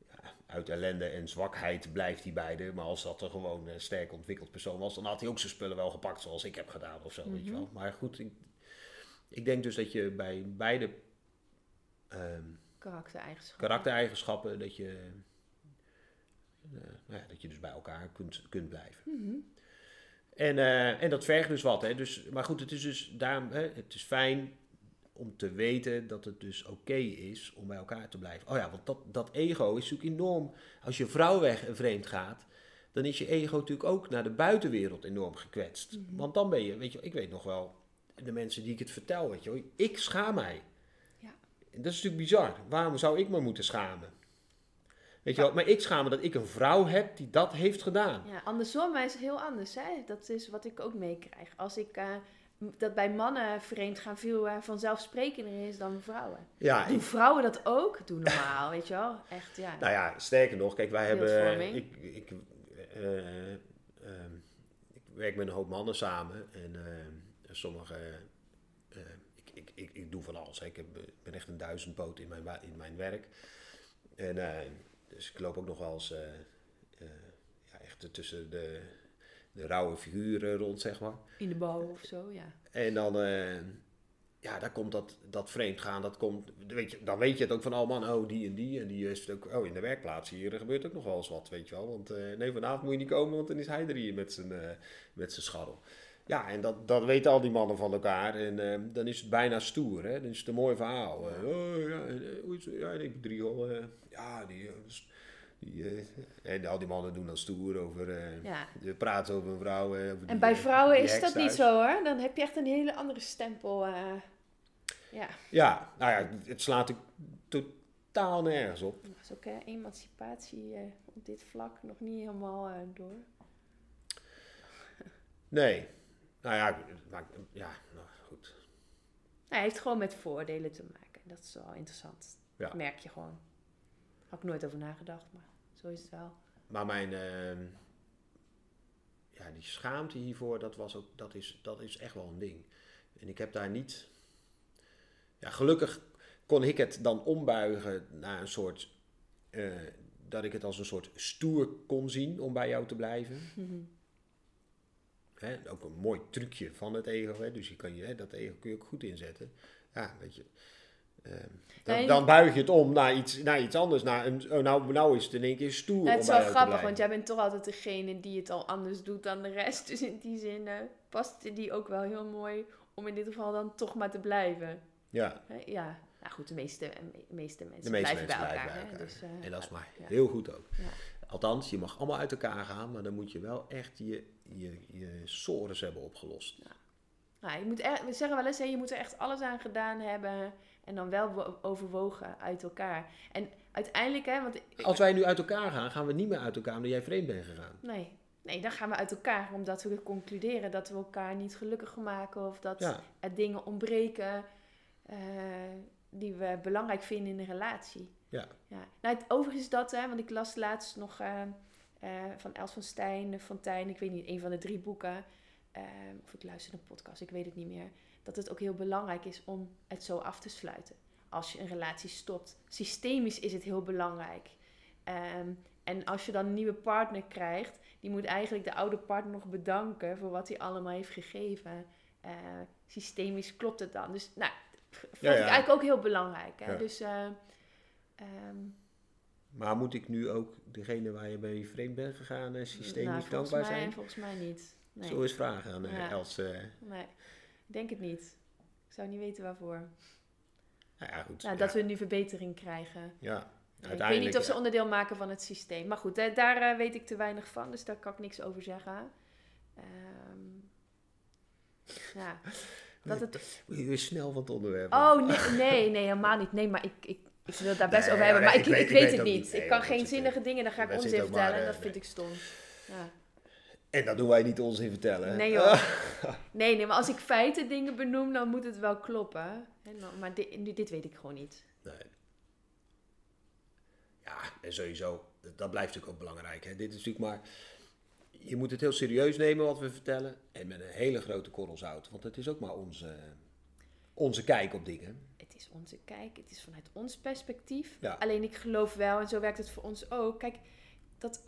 ja, uit ellende en zwakheid blijft hij beide. Maar als dat er gewoon een sterk ontwikkeld persoon was, dan had hij ook zijn spullen wel gepakt zoals ik heb gedaan of zo, weet je Mhm. wel. Maar goed, ik, ik denk dus dat je bij beide ehm, Karaktereigenschappen. karaktereigenschappen, dat je, eh, nou ja, dat je dus bij elkaar kunt, kunt blijven. Mhm. En, eh, en dat vergt dus wat. Hè? Dus, maar goed, het is dus daarom, hè, het is fijn om te weten dat het dus oké is om bij elkaar te blijven. Oh ja, want dat, dat ego is natuurlijk enorm. Als je vrouw weg en vreemd gaat, dan is je ego natuurlijk ook naar de buitenwereld enorm gekwetst. Mhm. Want dan ben je, weet je, ik weet nog wel, de mensen die ik het vertel, weet je, ik schaam mij. Dat is natuurlijk bizar. Waarom zou ik me moeten schamen? Weet je wel, maar ik schaam me dat ik een vrouw heb die dat heeft gedaan. Ja, andersom is het heel anders. Hè? Dat is wat ik ook meekrijg. Als ik eh, dat bij mannen vreemd gaan veel eh, vanzelfsprekender is dan vrouwen. Ja, Doen ik- vrouwen dat ook? Doe normaal, [LAUGHS] weet je wel? Echt, ja. Nou ja, sterker nog, kijk, wij hebben. Ik, ik, eh, ehm, ik werk met een hoop mannen samen en eh, sommige. Eh, ik, ik, doe van alles. hè. Ik heb, ik ben echt een duizendpoot in mijn, in mijn werk. En eh, dus ik loop ook nog wel eens eh, eh, ja, echt tussen de, de rauwe figuren rond, zeg maar. In de bouw of zo, ja. En dan, eh, ja, daar komt dat, dat vreemd gaan, dat komt, weet je, dan weet je het ook van, oh man, oh die en die, en die is het ook, oh in de werkplaats hier, er gebeurt ook nog wel eens wat, weet je wel. Want eh, nee, vanavond moet je niet komen, want dan is hij er hier met zijn, eh, met zijn scharrel. Ja, en dat, dat weten al die mannen van elkaar en eh, dan is het bijna stoer, hè. Dan is het een mooi verhaal. Eh, oh ja, eh, ja, ik eh ja, die, eh, s- die en al die mannen doen dan stoer over, ja. praat over een vrouw. over En die, bij vrouwen is dat niet zo hoor. Dan heb je echt een hele andere stempel. ja, Ja, nou ja, het slaat ook totaal nergens op. dat is ook emancipatie op dit vlak nog niet helemaal door. Nee. Nou ja, maakt- ja, nou goed. Hij heeft gewoon met voordelen te maken. Dat is wel interessant. Ja. Dat merk je gewoon. Had ik nooit over nagedacht, maar zo is het wel. Maar mijn, ehm, ja, die schaamte hiervoor, dat, was ook, dat, is, dat is echt wel een ding. En ik heb daar niet, ja, gelukkig kon ik het dan ombuigen naar een soort, eh, dat ik het als een soort stoer kon zien om bij jou te blijven. [LAUGHS] Hè, ook een mooi trucje van het ego. Hè? Dus je kan je, hè, dat ego kun je ook goed inzetten. Ja, weet je. ehm, dan, buig je het om naar iets, naar iets anders. Naar een, oh, nou, nou is het in één keer stoer. Het is wel grappig, blijven. want jij bent toch altijd degene die het al anders doet dan de rest. [LAUGHS] Dus in die zin eh, past die ook wel heel mooi om in dit geval dan toch maar te blijven. Ja, Ja, nou goed, de meeste, de meeste mensen de meeste blijven mensen bij blijven elkaar. bij elkaar. Dus, eh, en dat is maar ja. heel goed ook. Ja. Althans, je mag allemaal uit elkaar gaan, maar dan moet je wel echt je, je, je sores hebben opgelost. Nou, je moet echt, we zeggen wel eens, hè, je moet er echt alles aan gedaan hebben. En dan wel wo- overwogen uit elkaar. En uiteindelijk, hè, want Als wij nu uit elkaar gaan, gaan we niet meer uit elkaar omdat jij vreemd bent gegaan. Nee. nee, dan gaan we uit elkaar omdat we concluderen dat we elkaar niet gelukkig maken. Of dat Ja, er dingen ontbreken eh, die we belangrijk vinden in een relatie. ja. Ja. Nou, het, overigens dat, hè, want ik las laatst nog eh, eh, van Els van Stijn, Fontijn, ik weet niet, een van de drie boeken. eh, of ik luister een podcast, ik weet het niet meer. Dat het ook heel belangrijk is om het zo af te sluiten. Als je een relatie stopt. Systemisch is het heel belangrijk. Ehm, en als je dan een nieuwe partner krijgt, die moet eigenlijk de oude partner nog bedanken voor wat hij allemaal heeft gegeven. Systemisch klopt het dan. Dus nou, vond Ja, ik ja. eigenlijk ook heel belangrijk. Hè? Dus eh, ehm, Maar moet ik nu ook degene waar je mee vreemd bent gegaan eh, systemisch nou, volgens dankbaar mij, zijn? Volgens mij niet. Nee. Zo eens vragen aan. Els. eh, nee, ik denk het niet. Ik zou niet weten waarvoor. nou ja, goed. Nou, dat we nu verbetering krijgen. ja, ik weet niet of ze onderdeel maken van het systeem. Maar goed, hè, daar weet ik te weinig van, dus daar kan ik niks over zeggen. Ehm, ja, [LAUGHS] dat het... Je weer snel van het onderwerp. Oh, nee, nee, nee, helemaal niet. Nee, maar ik, ik, Ik wil het daar best Nee, over hebben, nee, maar ik, ik weet- ik ik weet weet het niet. Nee, ik kan geen zinnige dingen, dan ga ik onzin vertellen maar, en dat eh, vind ik stom. Ja. En dat doen wij niet ons in vertellen. Nee joh. [LAUGHS] Nee, nee, maar als ik feiten dingen benoem, dan moet het wel kloppen. Maar dit, dit weet ik gewoon niet. Nee. Ja, en sowieso, dat- dat blijft natuurlijk ook belangrijk. Hè? Dit is natuurlijk maar. Je moet het heel serieus nemen wat we vertellen. En met een hele grote korrel zout. Want het is ook maar onze, onze kijk op dingen. Het is onze kijk, het is vanuit ons perspectief. Ja. Alleen ik geloof wel, en zo werkt het voor ons ook. Kijk, dat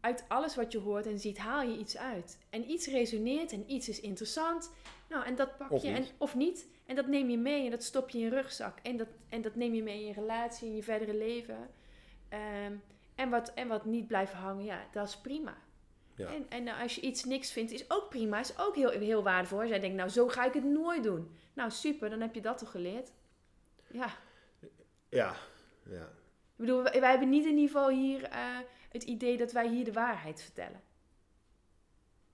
uit alles wat je hoort en ziet, haal je iets uit. En iets resoneert en iets is interessant. Nou, en dat pak Of je, en, of niet. En dat neem je mee en dat stop je in je rugzak. En dat, en dat neem je mee in je relatie, in je verdere leven. Ehm, en, wat, en wat niet blijft hangen, ja, dat is prima. Ja. En, en nou, als je iets niks vindt, is ook prima. Is ook heel, heel waardevol. Als jij denkt, nou, zo ga ik het nooit doen. Nou, super, dan heb je dat toch geleerd. Ja, Ja, ja. ik bedoel, wij, wij hebben niet in ieder geval hier eh, het idee dat wij hier de waarheid vertellen.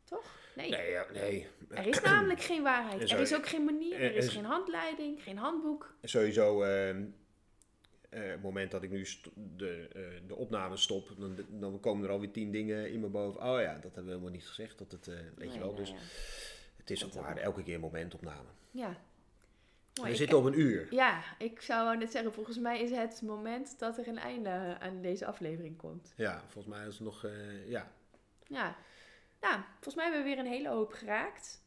Toch? Nee. Nee, ja, nee. Er is namelijk geen waarheid. Er is ook geen manier. Er is en- geen handleiding, geen handboek. Sowieso, ehm, eh, het moment dat ik nu de, eh, de opname stop, dan, dan komen er alweer tien dingen in me boven. Oh ja, dat hebben we helemaal niet gezegd. Dat het, eh, weet Nee, je wel. nou Dus ja. het is ook Dat ook. maar elke keer een momentopname. Ja. Maar we ik- zitten op een uur. Ja, ik zou net zeggen, volgens mij is het moment dat er een einde aan deze aflevering komt. Ja, volgens mij is het nog, eh, ja. Ja. Nou, volgens mij hebben we weer een hele hoop geraakt.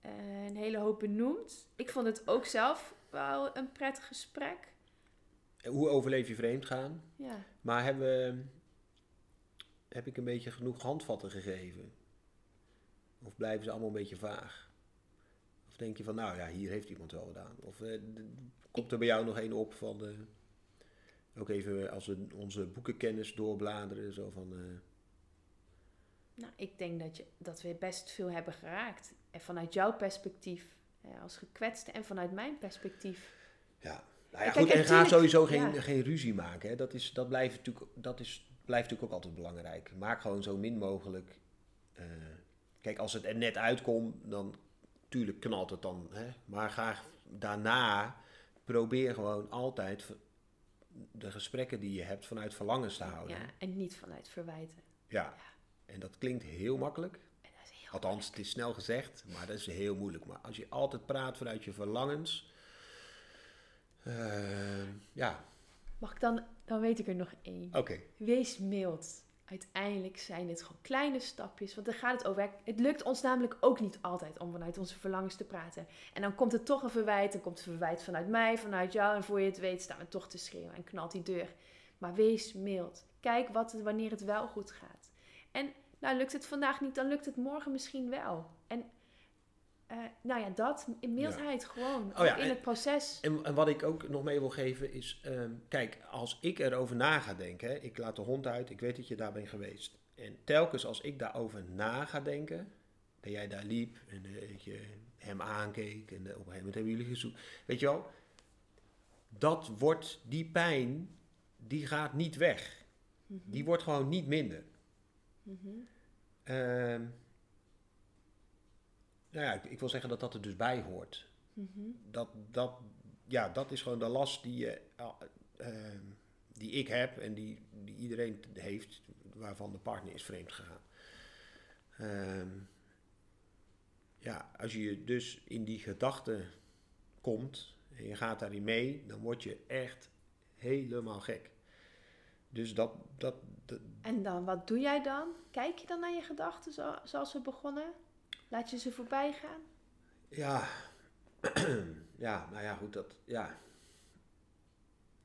Eh, een hele hoop benoemd. Ik vond het ook zelf wel een prettig gesprek. Hoe overleef je vreemd gaan? Ja. Maar hebben, heb ik een beetje genoeg handvatten gegeven? Of blijven ze allemaal een beetje vaag? Of denk je van, nou ja, hier heeft iemand wel gedaan? Of eh, komt er bij jou nog één op van, eh, ook even als we onze boekenkennis doorbladeren, zo van, eh, Nou, ik denk dat, je, dat we best veel hebben geraakt. En vanuit jouw perspectief eh, als gekwetste en vanuit mijn perspectief. ja. Nou ja, Kijk, goed, en ga sowieso geen, ja. geen ruzie maken. Hè. Dat, is, dat, blijft natuurlijk, dat is, blijft natuurlijk ook altijd belangrijk. Maak gewoon zo min mogelijk. eh, kijk, als het er net uitkomt, dan tuurlijk knalt het dan. Hè. Maar ga daarna probeer gewoon altijd de gesprekken die je hebt vanuit verlangens te houden. Ja, en niet vanuit verwijten. Ja. En dat klinkt heel makkelijk. Heel Althans, het is snel gezegd, maar dat is heel moeilijk. Maar als je altijd praat vanuit je verlangens. Eh, ja, Mag ik dan, dan weet ik er nog één. oké. Wees mild. Uiteindelijk zijn dit gewoon kleine stapjes, want daar gaat het over. Het lukt ons namelijk ook niet altijd om vanuit onze verlangens te praten. En dan komt er toch een verwijt, dan komt een verwijt vanuit mij, vanuit jou. En voor je het weet staan we toch te schreeuwen en knalt die deur. Maar wees mild. Kijk wat, het- wanneer het wel goed gaat. En nou lukt het vandaag niet, dan lukt het morgen misschien wel. En eh, nou ja, dat, in mildheid gewoon. Oh ja, in en- het proces. En, en wat ik ook nog mee wil geven is, ehm, kijk, als ik erover na ga denken, hè, ik laat de hond uit, ik weet dat je daar bent geweest. En telkens als ik daarover na ga denken, dat jij daar liep en eh, dat je hem aankeek en eh, op een gegeven moment hebben jullie gezocht, weet je wel, dat wordt, die pijn, die gaat niet weg. Die wordt gewoon niet minder. Mhm. Ehm, nou ja, ik, ik wil zeggen dat dat er dus bij hoort Mhm. dat, dat, ja, dat is gewoon de last die, je, eh, ehm, die ik heb en die, die iedereen heeft, waarvan de partner is vreemd gegaan. Ehm, ja, als je dus in die gedachte komt en je gaat daarin mee, dan word je echt helemaal gek. Dus dat, dat, dat En dan, wat doe jij dan? Kijk je dan naar je gedachten zo- zoals we begonnen? Laat je ze voorbij gaan? Ja, [CLEARS THROAT] ja, nou ja, goed, dat, ja.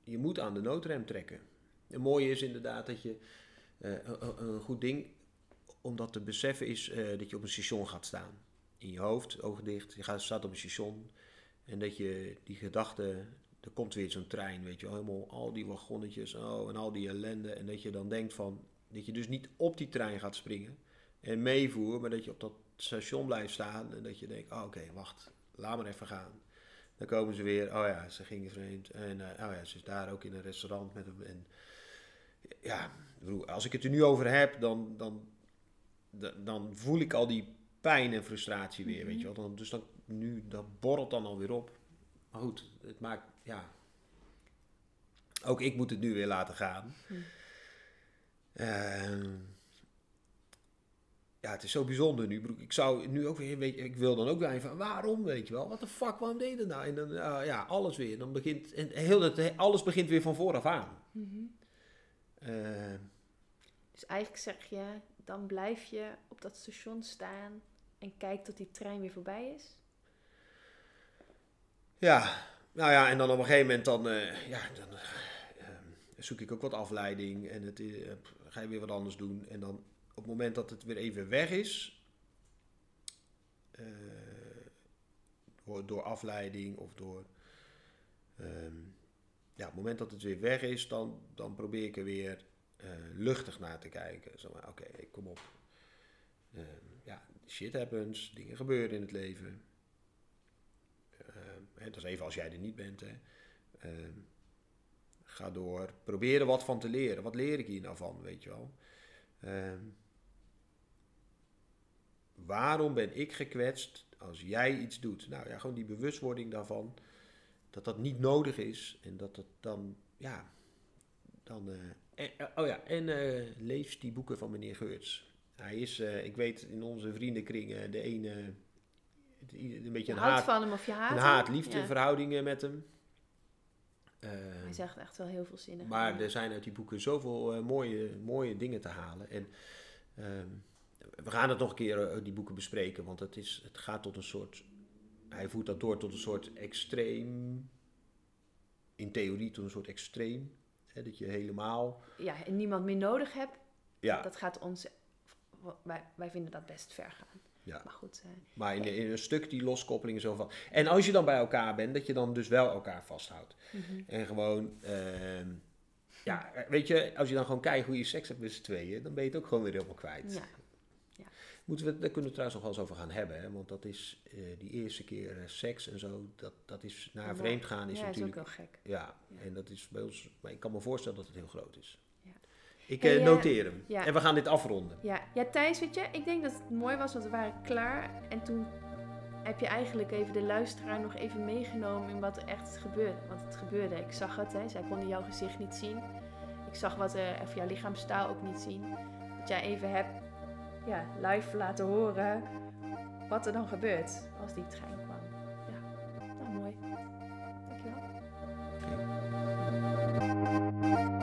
Je moet aan de noodrem trekken. Het mooie is inderdaad dat je, eh, een, goed ding om dat te beseffen is eh, dat je op een station gaat staan. In je hoofd, ogen dicht, je gaat, staat op een station. En dat je die gedachte, er komt weer zo'n trein, weet je wel, helemaal al die wagonnetjes oh, en al die ellende. En dat je dan denkt van, dat je dus niet op die trein gaat springen en meevoeren, maar dat je op dat station blijft staan en dat je denkt, oh, oké, wacht, laat maar even gaan. Dan komen ze weer, oh ja, ze gingen vreemd. En eh, oh ja, ze is daar ook in een restaurant met hem. En ja, als ik het er nu over heb, dan, dan, da- dan voel ik al die pijn en frustratie weer, weet je wel. Dan, dus dan, nu, dat borrelt dan alweer op. Maar goed, het maakt, ja... Ook ik moet het nu weer laten gaan. Ehm, ja, het is zo bijzonder nu. Ik zou nu ook weer, weet je, ik wil dan ook weer van waarom, weet je wel? Wat de fuck, waarom deed je dat nou? En dan, ah, ja, alles weer. Dan begint, en heel het, alles begint weer van vooraf aan. Mhm. Ehm, Dus eigenlijk zeg je, dan blijf je op dat station staan en kijk tot die trein weer voorbij is. Ja, nou ja, en dan op een gegeven moment dan, eh, ja, dan eh, ehm, zoek ik ook wat afleiding en het, eh, ga je weer wat anders doen. En dan op het moment dat het weer even weg is, eh, door, afleiding of door, ehm, ja, op het moment dat het weer weg is, dan, dan probeer ik er weer eh, luchtig naar te kijken. Zo, maar, oké, kom op. Ehm, ja, shit happens, dingen gebeuren in het leven. Ehm, hè, dat is even als jij er niet bent. Hè. Ga door. Probeer er wat van te leren. Wat leer ik hier nou van, weet je wel? Ehm, waarom ben ik gekwetst als jij iets doet? Nou ja, gewoon die bewustwording daarvan. Dat dat niet nodig is. En dat het dan, ja, dan... eh, en- eh, oh ja, en eh, lees die boeken van meneer Geurts. Hij is, ik weet, in onze vriendenkring de ene... een beetje Je een haat, van hem of je haat een hem. haat-liefde Ja. verhoudingen met hem. Eh, Hij zegt echt wel heel veel zinnen. maar er zijn uit die boeken zoveel eh, mooie, mooie dingen te halen. En ehm, we gaan het nog een keer, eh, die boeken bespreken. Want het, is, het gaat tot een soort... Hij voert dat door tot een soort extreem... In theorie tot een soort extreem. Hè, dat je helemaal... Ja, en niemand meer nodig hebt. Ja, Dat gaat ons... Wij, wij vinden dat best ver gaan. Ja. Maar goed, eh, maar in, in een stuk die loskoppeling zo van... En als je dan bij elkaar bent, dat je dan dus wel elkaar vasthoudt. mhm. En gewoon, ehm, ja, weet je, als je dan gewoon kijkt hoe je seks hebt met z'n tweeën, dan ben je het ook gewoon weer helemaal kwijt. ja. Moeten we, daar kunnen we trouwens nog wel eens over gaan hebben, hè? want dat is eh, die eerste keer eh, seks en zo, dat, dat is naar Ja, vreemd gaan is ja, is ook natuurlijk, wel gek. ja, Ja. en dat is bij ons, maar ik kan me voorstellen dat het heel groot is. Ik eh, noteer hem. En we gaan dit afronden. Ja. ja, Thijs, weet je, ik denk dat het mooi was, want we waren klaar. En toen heb je eigenlijk even de luisteraar nog even meegenomen in wat er echt gebeurde. Want het gebeurde, ik zag het, hè. zij konden jouw gezicht niet zien. Ik zag wat, eh, er of jouw lichaamstaal ook niet zien. Dat jij even hebt ja, live laten horen wat er dan gebeurt als die trein kwam. Ja, nou mooi. Dankjewel. Okay.